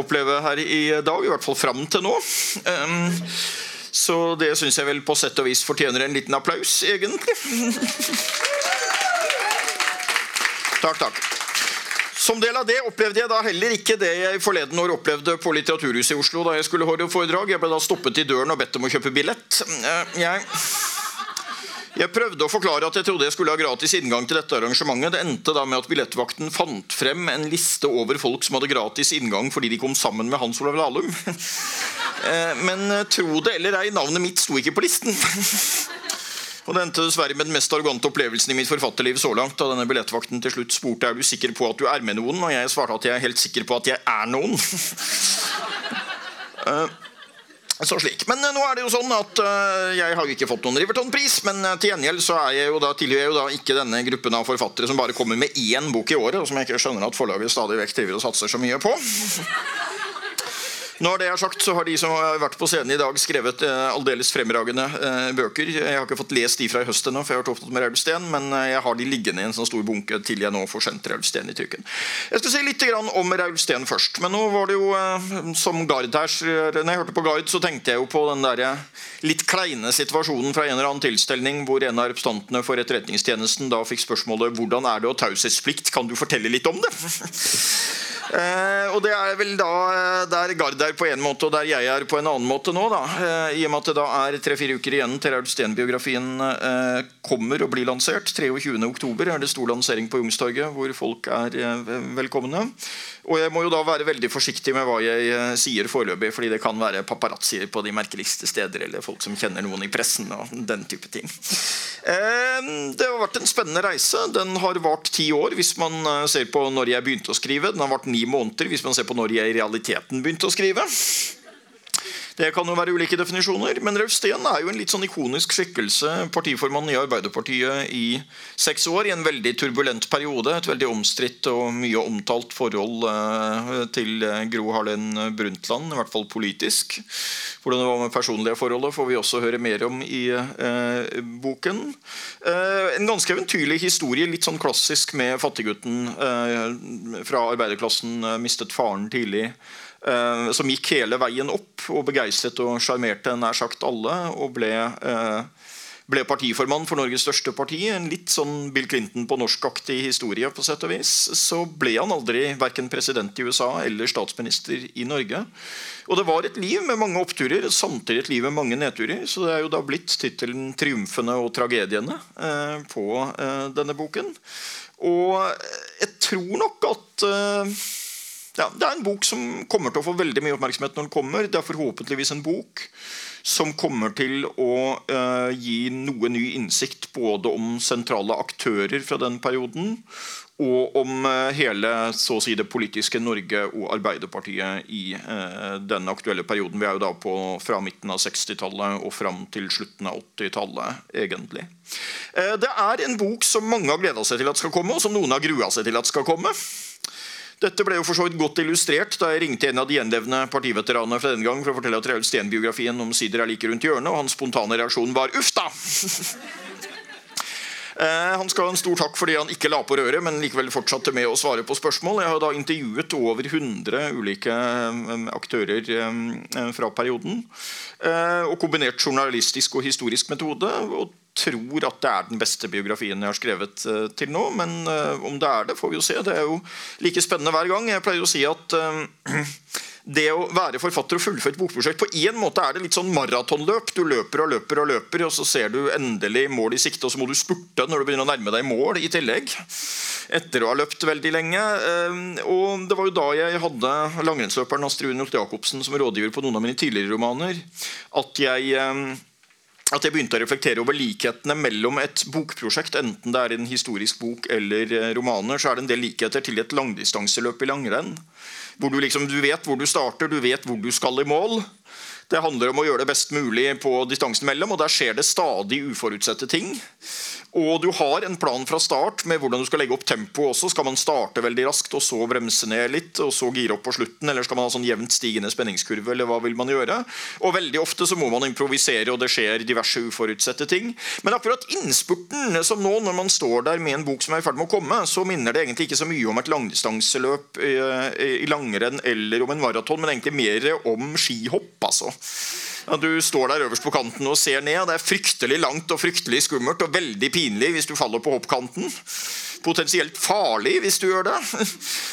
S1: oppleve her i dag. I hvert fall fram til nå. Ehm, så det syns jeg vel på sett og vis fortjener en liten applaus, egentlig. Takk, takk. Som del av det opplevde jeg da heller ikke det jeg forleden år opplevde på Litteraturhuset i Oslo da jeg skulle holde foredrag. Jeg ble da stoppet i døren og bedt om å kjøpe billett. Eh, Jeg, jeg prøvde å forklare at jeg trodde jeg skulle ha gratis inngang til dette arrangementet. Det endte da med at billettvakten fant frem en liste over folk som hadde gratis inngang fordi de kom sammen med Hans Olav Lahlum. Eh, Men eh, tro det eller ei, navnet mitt sto ikke på listen. Og det endte dessverre med den mest arrogante opplevelsen i mitt forfatterliv så langt. Da denne billettvakten til slutt spurte er du sikker på at du er med noen, og jeg svarte at jeg er helt sikker på at jeg er noen. Eh, så slik. Men eh, nå er det jo sånn at eh, jeg har jo ikke fått noen Riverton-pris, men til gjengjeld så er jeg jo da, tilhører jeg jo da ikke denne gruppen av forfattere som bare kommer med én bok i året, og som jeg ikke skjønner at forlaget stadig vekk driver og satser så mye på. Når det er sagt, så har de som har vært på scenen i dag, skrevet eh, aldeles fremragende eh, bøker. Jeg har ikke fått lest de fra i høst ennå, for jeg har vært opptatt med Raul men eh, jeg har de liggende i en sånn stor bunke til jeg nå får sendt Raul i trykken. Jeg skal si litt om Raul først. Men nå var det jo eh, som Gard her Når jeg hørte på Gard, så tenkte jeg jo på den der litt kleine situasjonen fra en eller annen tilstelning hvor en av representantene for Etterretningstjenesten da fikk spørsmålet hvordan er det å ha taushetsplikt, kan du fortelle litt om det? Eh, og det er vel da eh, der Gard er på en måte, og der jeg er på en annen måte nå. da eh, I og med at det da er tre-fire uker igjen til Raul Steen-biografien kommer og blir lansert. 23.10 er det stor lansering på Youngstorget, hvor folk er velkomne. Og jeg må jo da være veldig forsiktig med hva jeg eh, sier foreløpig, fordi det kan være paparazzier på de merkeligste steder, eller folk som kjenner noen i pressen og den type ting. Det har vært en spennende reise. Den har vart ti år hvis man eh, ser på når jeg begynte å skrive. Den har vart ni måneder hvis man ser på når jeg i realiteten begynte å skrive. Det kan jo være ulike definisjoner, men Rauf Steen er jo en litt sånn ikonisk skikkelse. Partiformann i Arbeiderpartiet i seks år, i en veldig turbulent periode. Et veldig omstridt og mye omtalt forhold eh, til Gro Harlem Brundtland, i hvert fall politisk. Hvordan det var med personlige forholdet, får vi også høre mer om i eh, boken. Eh, en ganske eventyrlig historie, litt sånn klassisk med fattiggutten eh, fra arbeiderklassen. eh, mistet faren tidlig. Eh, som gikk hele veien opp og begeistret og sjarmerte nær sagt alle. Og ble, eh, ble partiformann for Norges største parti. En litt sånn Bill Clinton på norskaktig historie. på sett og vis Så ble han aldri verken president i USA eller statsminister i Norge. Og det var et liv med mange oppturer, samtidig et liv med mange nedturer. Så det er jo da blitt tittelen 'Triumfene og tragediene' eh, på denne boken. Og jeg tror nok at ja, Det er en bok som kommer til å få veldig mye oppmerksomhet når den kommer. Det er forhåpentligvis en bok som kommer til å uh, gi noe ny innsikt både om sentrale aktører fra den perioden og om uh, hele så å si det politiske Norge og Arbeiderpartiet i uh, den aktuelle perioden. Vi er jo da på fra midten av 60-tallet og fram til slutten av 80-tallet, egentlig. Det er en bok som mange har gleda seg til at skal komme, og som noen har grua seg til at skal komme. Dette ble jo for så vidt godt illustrert da jeg ringte en av de gjenlevende partiveteranene fra den gang for å fortelle at Raul Steen-biografien omsider er like rundt hjørnet, og hans spontane reaksjon var 'uff da'. Eh, Han skal ha en stor takk fordi han ikke la på røret, men likevel fortsatte med å svare på spørsmål. Jeg har da intervjuet over 100 ulike eh, aktører eh, fra perioden. Og kombinert journalistisk og historisk metode. Og tror at det er den beste biografien jeg har skrevet eh, til nå. Men eh, om det er det, får vi jo se. Det er jo like spennende hver gang. Jeg pleier å si at eh, det å være forfatter og fullføre et bokprosjekt På en måte er det litt sånn maratonløp. Du løper og løper, og løper Og så ser du endelig mål i sikte, og så må du spurte når du begynner å nærme deg mål. i tillegg Etter å ha løpt veldig lenge. Og Det var jo da jeg hadde langrennsløperen Astrid Unholt Jacobsen som rådgiver på noen av mine tidligere romaner, at jeg at jeg begynte å reflektere over likhetene mellom et bokprosjekt, enten det er en historisk bok eller eh, romaner, så er det en del likheter til et langdistanseløp i langrenn. Hvor du, liksom, du vet hvor du starter, du vet hvor du skal i mål. Det handler om å gjøre det best mulig på distansen mellom, og der skjer det stadig uforutsette ting. Og du har en plan fra start med hvordan du skal legge opp tempoet også. Skal man starte veldig raskt og så bremse ned litt og så gire opp på slutten? Eller skal man ha sånn jevnt stigende spenningskurve? eller hva vil man gjøre? Og veldig ofte så må man improvisere, og det skjer diverse uforutsette ting. Men akkurat innspurten, som nå når man står der med en bok som er i ferd med å komme, så minner det egentlig ikke så mye om et langdistanseløp i, i langrenn eller om en maraton, men egentlig mer om skihopp, altså. Du står der øverst på kanten og ser ned. Det er fryktelig langt og fryktelig skummelt og veldig pinlig hvis du faller på hoppkanten. Potensielt farlig hvis du gjør det.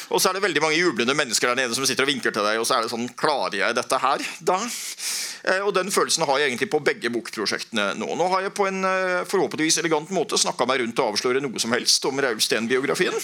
S1: Og så er det veldig mange jublende mennesker der nede som sitter og vinker til deg. Og så er det sånn Klarer jeg dette her, da? Eh, Og den følelsen har jeg egentlig på begge bokprosjektene nå. Nå har jeg på en eh, forhåpentligvis elegant måte snakka meg rundt og avsløre noe som helst om Raul Steen-biografien.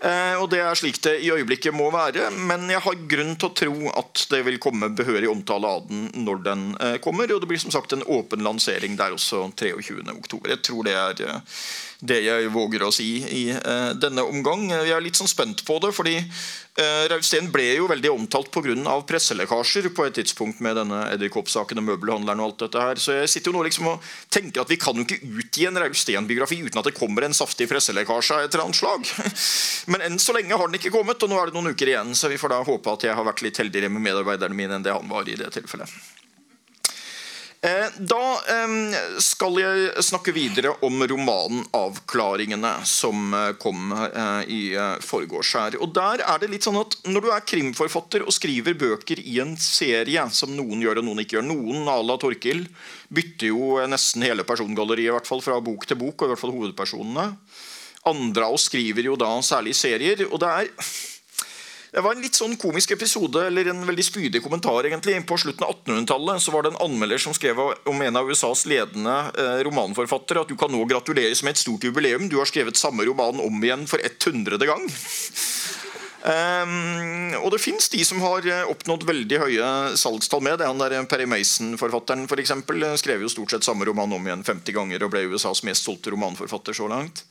S1: Eh, og det er slik det i øyeblikket må være. Men jeg har grunn til å tro at det vil komme behørig omtale av den når den eh, kommer. Og det blir som sagt en åpen lansering der også 23.10. Jeg tror det er eh, det jeg våger å si i eh, denne omgang. Jeg er litt sånn spent på det, fordi eh, Raul ble jo veldig omtalt pga. presselekkasjer på et tidspunkt med denne edderkoppsaken og møbelhandleren og alt dette her. Så jeg sitter jo nå liksom og tenker at vi kan jo ikke utgi en Raul Steen-biografi uten at det kommer en saftig presselekkasje av et eller annet slag. Men enn så lenge har den ikke kommet, og nå er det noen uker igjen, så vi får da håpe at jeg har vært litt heldigere med medarbeiderne mine enn det han var i det tilfellet. Eh, Da skal jeg snakke videre om romanen 'Avklaringene', som eh, kom eh, i forgårs her. Og der er det litt sånn at Når du er krimforfatter og skriver bøker i en serie, som noen gjør og noen ikke gjør Noen à la Torkil bytter jo nesten hele persongalleriet, i hvert fall fra bok til bok, og i hvert fall hovedpersonene. Andre av oss skriver jo da særlig serier. og det er Det var en litt sånn komisk episode, eller en veldig spydig kommentar. egentlig. På slutten av 1800-tallet så var det en anmelder som skrev om en av USAs ledende eh, romanforfattere at du kan nå gratuleres med et stort jubileum. Du har skrevet samme roman om igjen for 100. gang. Um, og det fins de som har eh, oppnådd veldig høye salgstall med det. Han der Perry Mason-forfatteren for eksempel, skrev jo stort sett samme roman om igjen 50 ganger og ble USAs mest solgte romanforfatter så langt.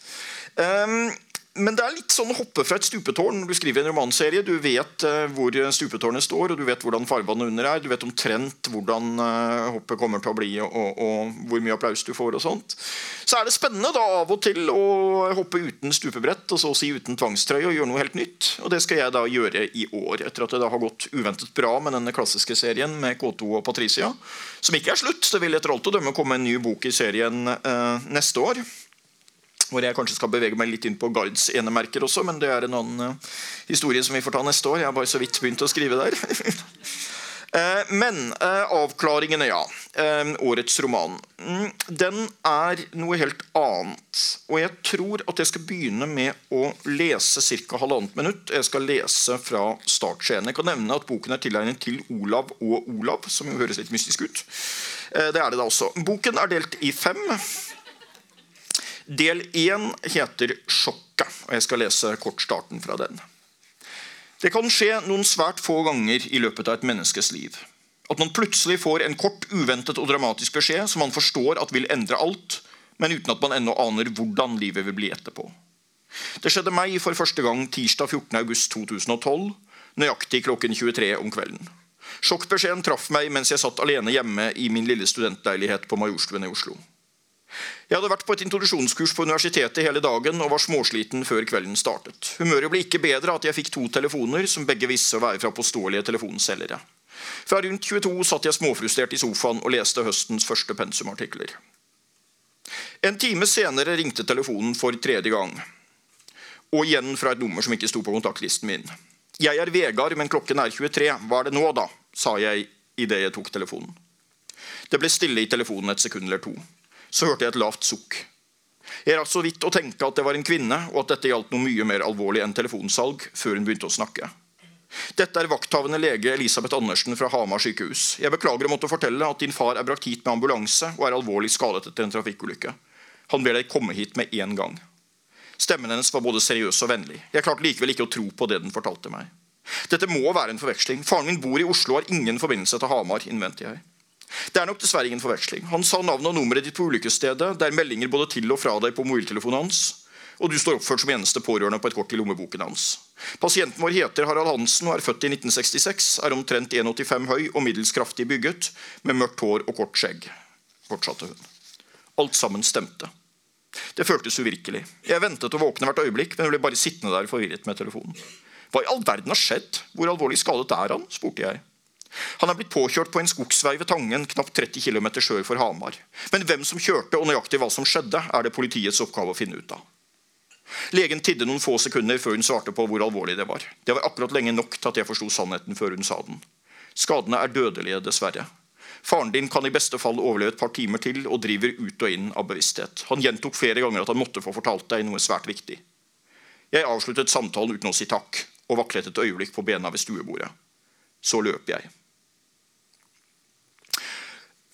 S1: Um, men det er litt sånn å hoppe fra et stupetårn når du skriver en romanserie. Du vet uh, hvor stupetårnet står, og du vet hvordan farvannet under er. Du vet omtrent hvordan uh, hoppet kommer til å bli, og, og, hvor mye applaus du får. og sånt. Så er det spennende da av og til å hoppe uten stupebrett og så å si uten tvangstrøye og gjøre noe helt nytt. Og det skal jeg da gjøre i år, etter at det da har gått uventet bra med denne klassiske serien med K2 og Patricia. Som ikke er slutt. Det vil etter alt å dømme komme en ny bok i serien uh, neste år hvor jeg kanskje skal bevege meg litt inn på Guides enemerker også, men det er en annen uh, historie som vi får ta neste år. Jeg har bare så vidt begynt å skrive der. uh, men uh, avklaringene, ja. årets roman. Mm, den er noe helt annet. Og jeg tror at jeg skal begynne med å lese ca. halvannet minutt. Jeg skal lese fra startscenen. Jeg kan nevne at boken er tilegnet til Olav og Olav, som jo høres litt mystisk ut. det er det da også. Boken er delt i fem. Del én heter 'Sjokket', og jeg skal lese kort starten fra den. Det kan skje noen svært få ganger i løpet av et menneskes liv. At man plutselig får en kort, uventet og dramatisk beskjed som man forstår at vil endre alt, men uten at man ennå aner hvordan livet vil bli etterpå. Det skjedde meg for første gang tirsdag 14.8.2012, nøyaktig klokken 23 om kvelden. Sjokkbeskjeden traff meg mens jeg satt alene hjemme i min lille studentleilighet på Majorstuen i Oslo. Jeg hadde vært på et introduksjonskurs på universitetet hele dagen og var småsliten før kvelden startet. Humøret ble ikke bedre at jeg fikk to telefoner som begge visste å være fra påståelige telefonselgere. Fra rundt 22 satt jeg småfrustrert i sofaen og leste høstens første pensumartikler. En time senere ringte telefonen for tredje gang. Og igjen fra et nummer som ikke sto på kontaktlisten min. Jeg er Vegard, men klokken er 23. Hva er det nå, da? sa jeg idet jeg tok telefonen. Det ble stille i telefonen et sekund eller to så hørte jeg et lavt sukk. Jeg rakk så vidt å tenke at det var en kvinne, og at dette gjaldt noe mye mer alvorlig enn telefonsalg, før hun begynte å snakke. Dette er vakthavende lege Elisabeth Andersen fra Hamar sykehus. Jeg beklager å måtte fortelle at din far er brakt hit med ambulanse og er alvorlig skadet etter en trafikkulykke. Han ber deg komme hit med en gang. Stemmen hennes var både seriøs og vennlig. Jeg klarte likevel ikke å tro på det den fortalte meg. Dette må være en forveksling. Faren min bor i Oslo og har ingen forbindelse til Hamar, innvendte jeg. Det er nok dessverre ingen forveksling. Han sa navnet og nummeret ditt på ulykkesstedet. Det er meldinger både til og fra deg på mobiltelefonen hans. Og du står oppført som eneste pårørende på et kort i lommeboken hans. Pasienten vår heter Harald Hansen og er født i 1966, er omtrent 1,85 høy og middels kraftig bygget, med mørkt hår og kort skjegg. Fortsatte hun. Alt sammen stemte. Det føltes uvirkelig. Jeg ventet å våkne hvert øyeblikk, men ble bare sittende der forvirret med telefonen. Hva i all verden har skjedd? Hvor alvorlig skadet er han? spurte jeg. Han er blitt påkjørt på en skogsvei ved Tangen, knapt 30 km sør for Hamar. Men hvem som kjørte og nøyaktig hva som skjedde, er det politiets oppgave å finne ut av. Legen tidde noen få sekunder før hun svarte på hvor alvorlig det var. Det var akkurat lenge nok til at jeg forsto sannheten før hun sa den. Skadene er dødelige, dessverre. Faren din kan i beste fall overleve et par timer til og driver ut og inn av bevissthet. Han gjentok flere ganger at han måtte få fortalt deg noe svært viktig. Jeg avsluttet samtalen uten å si takk og vaklet et øyeblikk på bena ved stuebordet. Så løp jeg.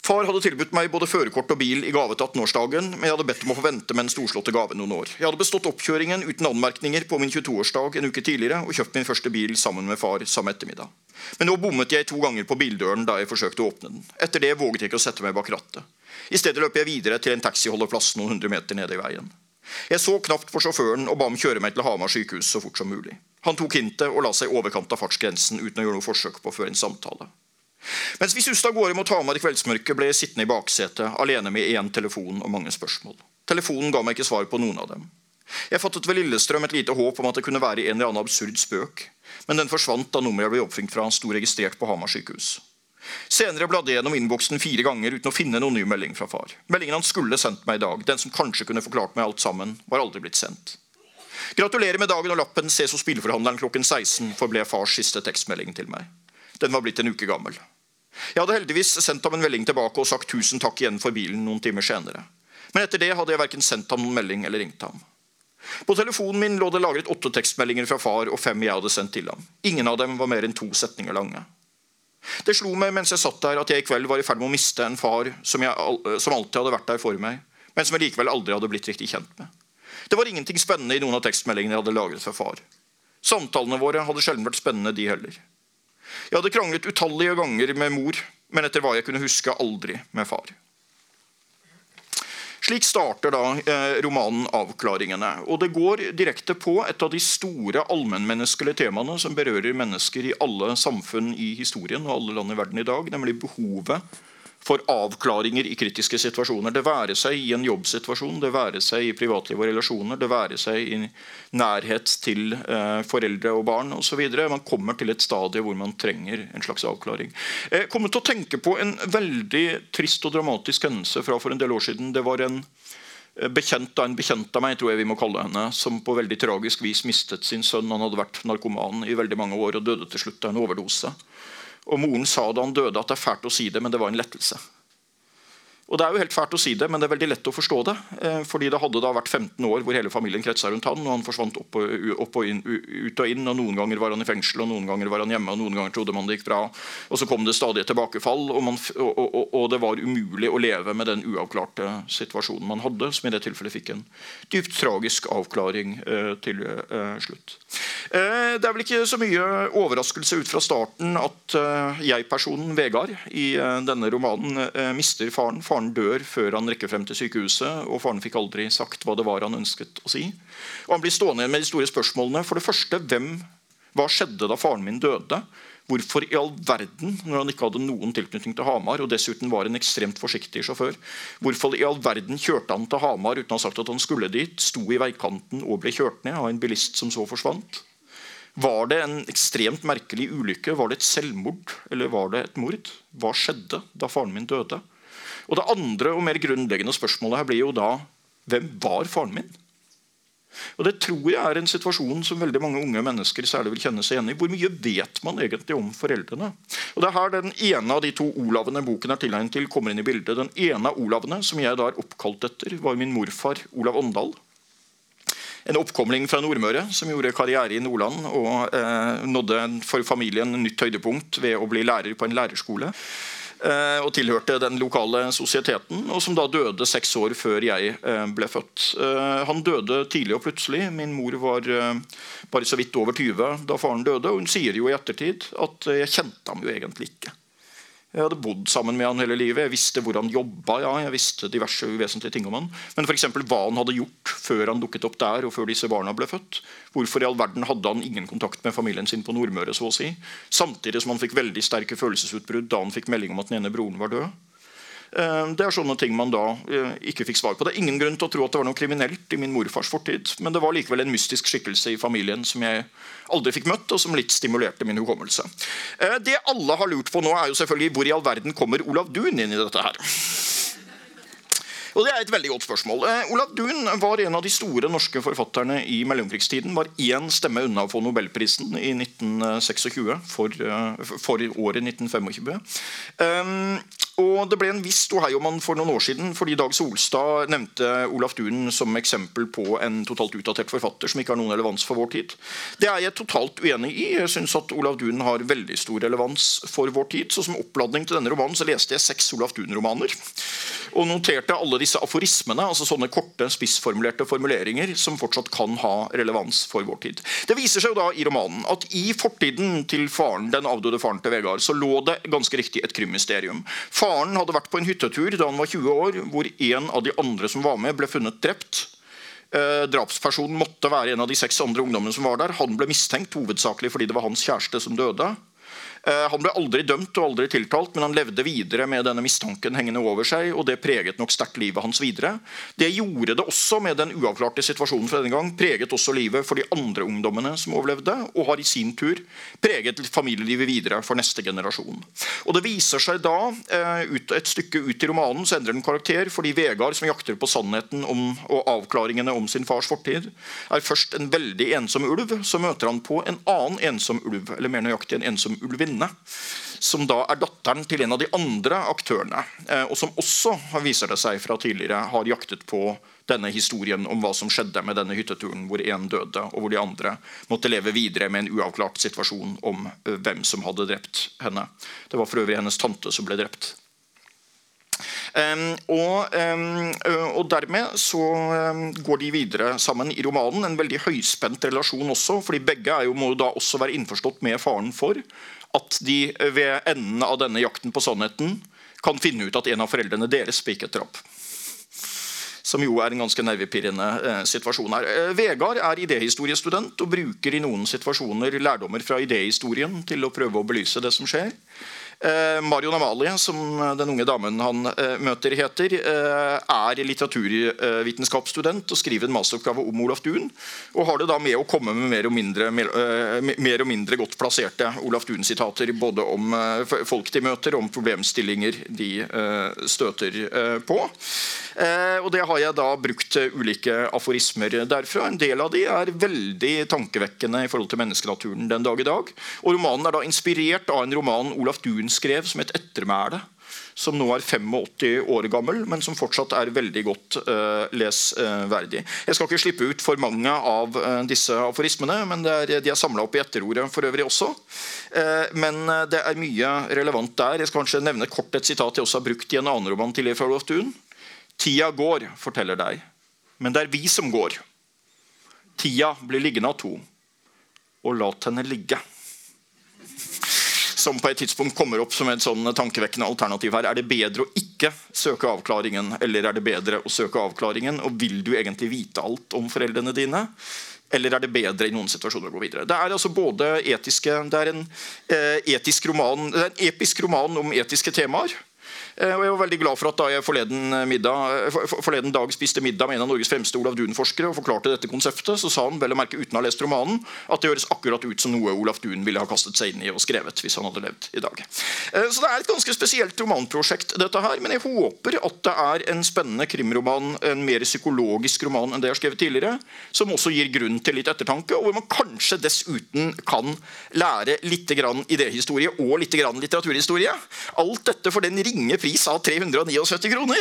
S1: Far hadde tilbudt meg både førerkort og bil i gave til 18-årsdagen, men jeg hadde bedt om å få vente med den storslåtte gave noen år. Jeg hadde bestått oppkjøringen uten anmerkninger på min 22-årsdag en uke tidligere og kjøpt min første bil sammen med far samme ettermiddag. Men nå bommet jeg to ganger på bildøren da jeg forsøkte å åpne den. Etter det våget jeg ikke å sette meg bak rattet. I stedet løp jeg videre til en taxiholdeplass noen hundre meter nede i veien. Jeg så knapt på sjåføren og ba ham kjøre meg til Hamar sykehus så fort som mulig. Han tok hintet og la seg i overkant av fartsgrensen uten å gjøre noe forsøk på å føre en samtale. Mens vi suste av gårde mot Hamar i kveldsmørket, ble jeg sittende i baksetet alene med én telefon og mange spørsmål. Telefonen ga meg ikke svar på noen av dem. Jeg fattet ved Lillestrøm et lite håp om at det kunne være en eller annen absurd spøk, men den forsvant da nummeret jeg ble oppringt fra, sto registrert på Hamar sykehus. Senere bladde jeg gjennom innboksen fire ganger uten å finne noen ny melding fra far. Meldingen han skulle sendt meg i dag, den som kanskje kunne forklart meg alt sammen, var aldri blitt sendt. Gratulerer med dagen og lappen, ses hos spillforhandleren klokken 16, forble fars siste tekstmelding til meg. Den var blitt en uke gammel. Jeg hadde heldigvis sendt ham en melding tilbake og sagt tusen takk igjen for bilen noen timer senere. Men etter det hadde jeg verken sendt ham noen melding eller ringt ham. På telefonen min lå det lagret åtte tekstmeldinger fra far og fem jeg hadde sendt til ham. Ingen av dem var mer enn to setninger lange. Det slo meg mens jeg satt der at jeg i kveld var i ferd med å miste en far som, jeg, som alltid hadde vært der for meg, men som jeg likevel aldri hadde blitt riktig kjent med. Det var ingenting spennende i noen av tekstmeldingene jeg hadde lagret fra far. Samtalene våre hadde sjelden vært spennende, de heller. Jeg hadde kranglet utallige ganger med mor, men etter hva jeg kunne huske, aldri med far. Slik starter da eh, romanen 'Avklaringene'. og Det går direkte på et av de store allmennmenneskelige temaene som berører mennesker i alle samfunn i historien og alle land i verden i dag, nemlig behovet for avklaringer i kritiske situasjoner. Det være seg i en jobbsituasjon, det være seg i privatliv og relasjoner, det være seg i nærhet til eh, foreldre og barn osv. Man kommer til et stadie hvor man trenger en slags avklaring. Jeg kommer til å tenke på en veldig trist og dramatisk hendelse fra for en del år siden. Det var en eh, bekjent av en bekjent av meg, tror jeg vi må kalle henne, som på veldig tragisk vis mistet sin sønn. Han hadde vært narkoman i veldig mange år og døde til slutt av en overdose. Og moren sa da han døde at det er fælt å si det, men det var en lettelse. Og Det er jo helt fælt å si det, men det er veldig lett å forstå det. Eh, fordi det hadde da vært 15 år hvor hele familien kretsa rundt han, og han forsvant opp og, opp og inn, ut og inn. og Noen ganger var han i fengsel, og noen ganger var han hjemme, og noen ganger trodde man det gikk bra. Og Så kom det stadig tilbakefall, og, man, og, og, det var umulig å leve med den uavklarte situasjonen man hadde, som i det tilfellet fikk en dypt tragisk avklaring eh, til eh, slutt. Eh, det er vel ikke så mye overraskelse ut fra starten at eh, jeg-personen Vegard i eh, denne romanen mister faren. faren Faren dør før han rekker frem til sykehuset, og faren fikk aldri sagt hva det var han ønsket å si. Og Han blir stående med de store spørsmålene. For det første, hvem, Hva skjedde da faren min døde? Hvorfor i all verden, når han ikke hadde noen tilknytning til Hamar, og dessuten var en ekstremt forsiktig sjåfør, hvorfor i all verden kjørte han til Hamar uten å ha sagt at han skulle dit, sto i veikanten og ble kjørt ned av en bilist som så forsvant? Var det en ekstremt merkelig ulykke? Var det et selvmord, eller var det et mord? Hva skjedde da faren min døde? Og Det andre og mer grunnleggende spørsmålet her blir jo da hvem var faren min? Og Det tror jeg er en situasjon som veldig mange unge mennesker særlig vil kjenne seg igjen i. Hvor mye vet man egentlig om foreldrene? Og Det er her den ene av de to Olavene boken er tilegnet til, kommer inn i bildet. Den ene av Olavene som jeg da er oppkalt etter, var min morfar Olav Åndal. En oppkomling fra Nordmøre som gjorde karriere i Nordland og eh, nådde for familien nytt høydepunkt ved å bli lærer på en lærerskole. Eh, og tilhørte den lokale sosieteten, og som da døde seks år før jeg eh, ble født. Eh, han døde tidlig og plutselig. Min mor var bare så vidt over 20 da faren døde, og hun sier jo i ettertid at jeg kjente ham jo egentlig ikke. Jeg hadde bodd sammen med han hele livet. Jeg visste hvor han jobba. Ja, jeg visste diverse uvesentlige ting om han. Men eksempel, hva han hadde gjort før han dukket opp der, og før disse barna ble født. Hvorfor i all verden hadde han ingen kontakt med familien sin på Nordmøre? så å si? Samtidig som han fikk veldig sterke følelsesutbrudd da han fikk melding om at den ene broren var død. Eh, det er sånne ting man da eh, ikke fikk svar på. Det er ingen grunn til å tro at det var noe kriminelt i min morfars fortid, men det var likevel en mystisk skikkelse i familien som jeg aldri fikk møtt, og som litt stimulerte min hukommelse. Eh, det alle har lurt på nå, er jo selvfølgelig hvor i all verden kommer Olav Duun inn i dette her. Og Det er et veldig godt spørsmål. Eh, Olav Duun var en av de store norske forfatterne i mellomkrigstiden. Var én stemme unna å få nobelprisen i 1926 for, for året 1925. Um, og Det ble en viss ståhei om han for noen år siden, fordi Dag Solstad nevnte Olaf Duun som eksempel på en totalt utdatert forfatter som ikke har noen relevans for vår tid. Det er jeg totalt uenig i. Jeg syns at Olav Duun har veldig stor relevans for vår tid. Så Som oppladning til denne romanen så leste jeg seks Olaf Duun-romaner. Og noterte alle disse aforismene, altså sånne korte, spissformulerte formuleringer som fortsatt kan ha relevans for vår tid. Det viser seg jo da i romanen at i fortiden til faren, den avdøde faren til Vegard så lå det ganske riktig et krimmysterium. Faren hadde vært på en hyttetur da han var 20 år, hvor en av de andre som var med, ble funnet drept. Eh, drapspersonen måtte være en av de seks andre ungdommene som var der. Han ble mistenkt hovedsakelig fordi det var hans kjæreste som døde. Eh, han ble aldri dømt og aldri tiltalt, men han levde videre med denne mistanken hengende over seg, og det preget nok sterkt livet hans videre. Det gjorde det også med den uavklarte situasjonen fra denne gang, preget også livet for de andre ungdommene som overlevde, og har i sin tur preget familielivet videre for neste generasjon. Og Det viser seg da, eh, et stykke ut i romanen, så endrer den karakter, fordi Vegard, som jakter på sannheten om, og avklaringene om sin fars fortid, er først en veldig ensom ulv. Så møter han på en annen ensom ulv, eller mer nøyaktig en ensom ulvinne kvinne som da er datteren til en av de andre aktørene, eh, og som også viser det seg fra tidligere har jaktet på denne historien om hva som skjedde med denne hytteturen hvor én døde, og hvor de andre måtte leve videre med en uavklart situasjon om eh, hvem som hadde drept henne. Det var for øvrig hennes tante som ble drept. Um, og, um, og, dermed så um, går de videre sammen i romanen. En veldig høyspent relasjon også, fordi begge jo, må da også være innforstått med faren for at de ved enden av denne jakten på sannheten kan finne ut at en av foreldrene deres spiket et drap. Som jo er en ganske nervepirrende eh, situasjon her. Eh, Vegard er idéhistoriestudent og bruker i noen situasjoner lærdommer fra idéhistorien til å prøve å belyse det som skjer. Eh, Marion Amalie, som den unge damen han eh, møter, heter, eh, er litteraturvitenskapsstudent og skriver en masteroppgave om Olaf Duun. Og har det da med å komme med mer og mindre, mer og mindre godt plasserte Olaf Duun-sitater både om folk de møter, og om problemstillinger de støter på. Og Det har jeg da brukt ulike aforismer derfra. En del av de er veldig tankevekkende i forhold til menneskenaturen den dag i dag. Og Romanen er da inspirert av en roman Olaf Duun skrev som et ettermæle. Som nå er 85 år gammel, men som fortsatt er veldig godt uh, lesverdig. Jeg skal ikke slippe ut for mange av uh, disse aforismene, men er, de er samla opp i etterordet for øvrig også. Men det er mye relevant der. Jeg skal kanskje nevne kort et sitat jeg også har brukt i en annen roman til fra Loftun. Tida går, forteller deg, men det er vi som går. Tida blir liggende av to, og lat henne ligge som på et tidspunkt kommer opp som et sånn tankevekkende alternativ her. Er det bedre å ikke søke avklaringen, eller er det bedre å søke avklaringen? Og vil du egentlig vite alt om foreldrene dine? Eller er det bedre i noen situasjoner å gå videre? Det er altså både etiske, det er en eh, etisk roman, det er en episk roman om etiske temaer. Eh, og jeg var veldig glad for at da jeg forleden, eh, middag, eh, forleden dag spiste middag med en av Norges fremste Olav Duun-forskere og forklarte dette konseptet, så sa han vel å merke uten å ha lest romanen, at det høres akkurat ut som noe Olav Duun ville ha kastet seg inn i og skrevet hvis han hadde levd i dag. Så det er et ganske spesielt romanprosjekt, dette her, men jeg håper at det er en spennende krimroman, en mer psykologisk roman enn det jeg har skrevet tidligere, som også gir grunn til litt ettertanke, og hvor man kanskje dessuten kan lære litt idéhistorie og litt litteraturhistorie. Alt dette for den ringe prisen pris av 379 kroner.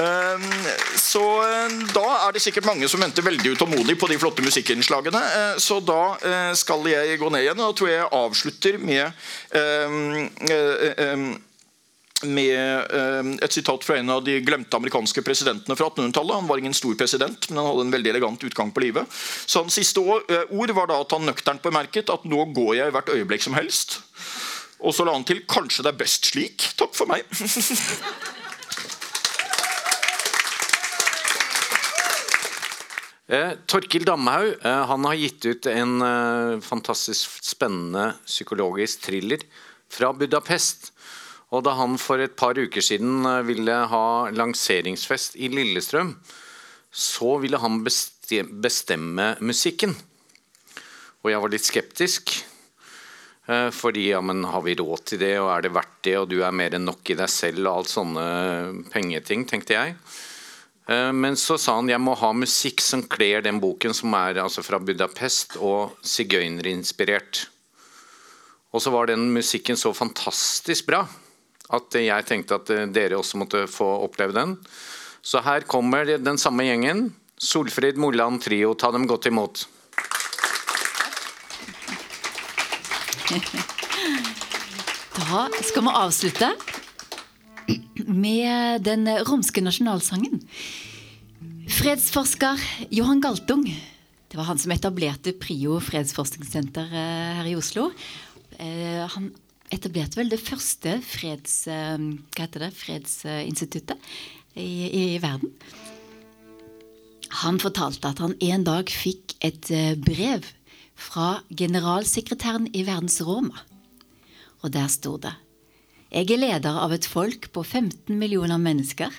S1: Ehm, så eh, da er det sikkert mange som venter veldig utålmodig på de flotte musikkinnslagene. Eh, så da eh, skal jeg gå ned igjen, og da tror jeg jeg avslutter med ehm, ehm, med et sitat fra en av de glemte amerikanske presidentene fra 1800-tallet. Han var ingen stor president, men han hadde en veldig elegant utgang på livet. Så Hans siste ord var da at han nøkternt bemerket at nå går jeg hvert øyeblikk som helst. Og så la han til 'kanskje det er best slik'. Takk for meg.
S3: eh, Torkil Damhaug eh, han har gitt ut en eh, fantastisk spennende psykologisk thriller fra Budapest. Og da han for et par uker siden eh, ville ha lanseringsfest i Lillestrøm, så ville han bestemme musikken. Og jeg var litt skeptisk. Eh, fordi ja, men har vi råd til det, og er det verdt det, og du er mer enn nok i deg selv, og alt sånne pengeting, tenkte jeg. Eh, men så sa han jeg må ha musikk som kler den boken, som er altså fra Budapest og sigøynerinspirert. Og så var den musikken så fantastisk bra at jeg tenkte at eh, dere også måtte få oppleve den. Så her kommer den samme gjengen. Solfrid Moland Trio, ta dem godt imot.
S6: Da skal vi avslutte med den romske nasjonalsangen. Fredsforsker Johan Galtung. Det var han som etablerte PRIO fredsforskningssenter eh, her i Oslo. Eh, han etablerte vel det første freds, eh, det, fredsinstituttet i, i verden. Han fortalte at han en dag fikk et brev fra generalsekretæren i Verdens Roma. Og der sto det Jeg er leder av et folk på 15 millioner mennesker.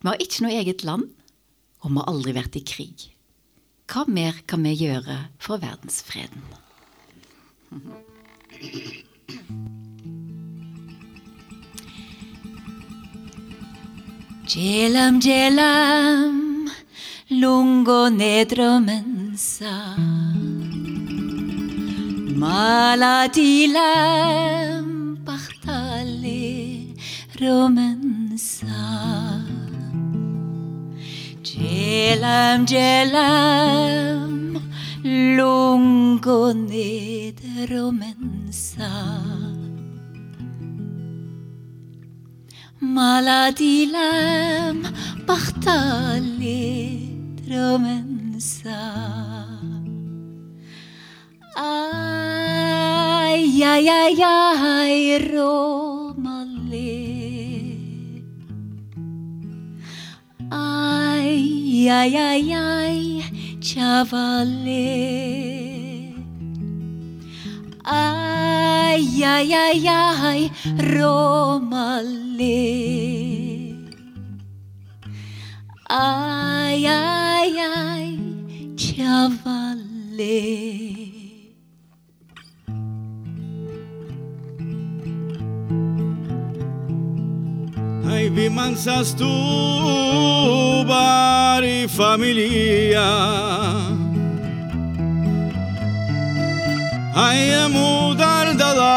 S6: Vi har ikke noe eget land, og vi har aldri vært i krig. Hva mer kan vi gjøre for verdensfreden? Jelam, jelam, lungo nedro Il-malati lem paħtalli romensa Ġelem ġelem lungonid romensa Malati lem paħtalli romensa Ay, ay, ay, ay, Romale. Ay, ay, ay, ay, chavale. Ay, ay, ay, ay, Romale. Ay, ay, ay, chavale.
S7: Ai vi mansas tu bari familia Ai mudar da da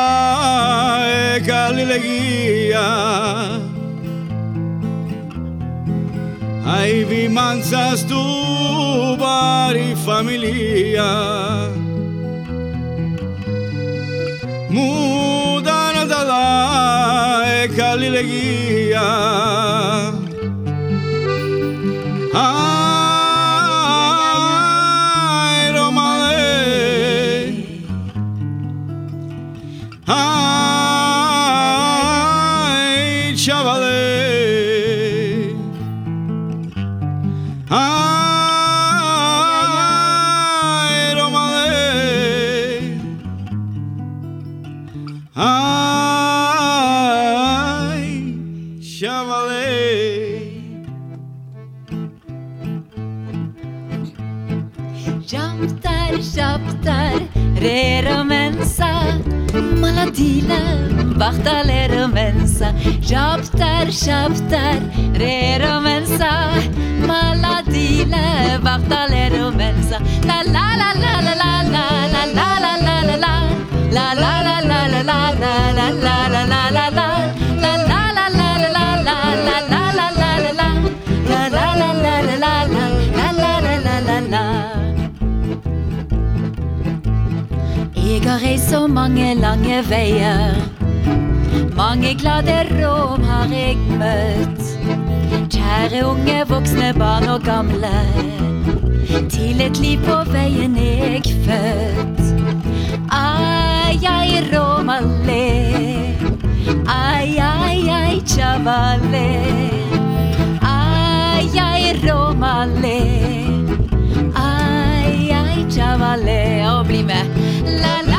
S7: e calilegia Ai vi mansas tu bari familia. Mudar da da
S6: de Galilegía. Rera mensa Maladila, bartalera mensa Japtar, sjaptar, rera mensa Maladila, bartalera mensa la la la la la la la la la La la la la la la har reist så mange lange veier. Mange glade rom har jeg møtt. Kjære unge, voksne, barn og gamle. Til et liv på veien jeg født. Ai, ai, romale. Ai, ai, ai, chavale. Ai, ai, romale. Ai, ai, chavale. Og bli med. La, la,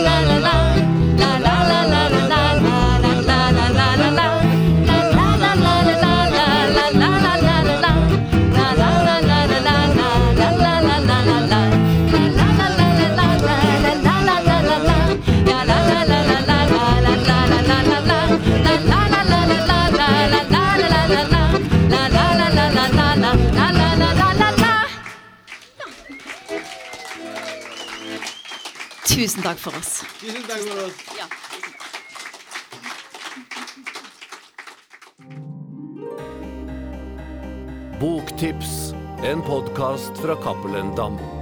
S6: Tusen takk for oss.
S7: Tusen takk for oss.
S6: Ja.
S2: Boktips, en podkast fra Cappelen Dam.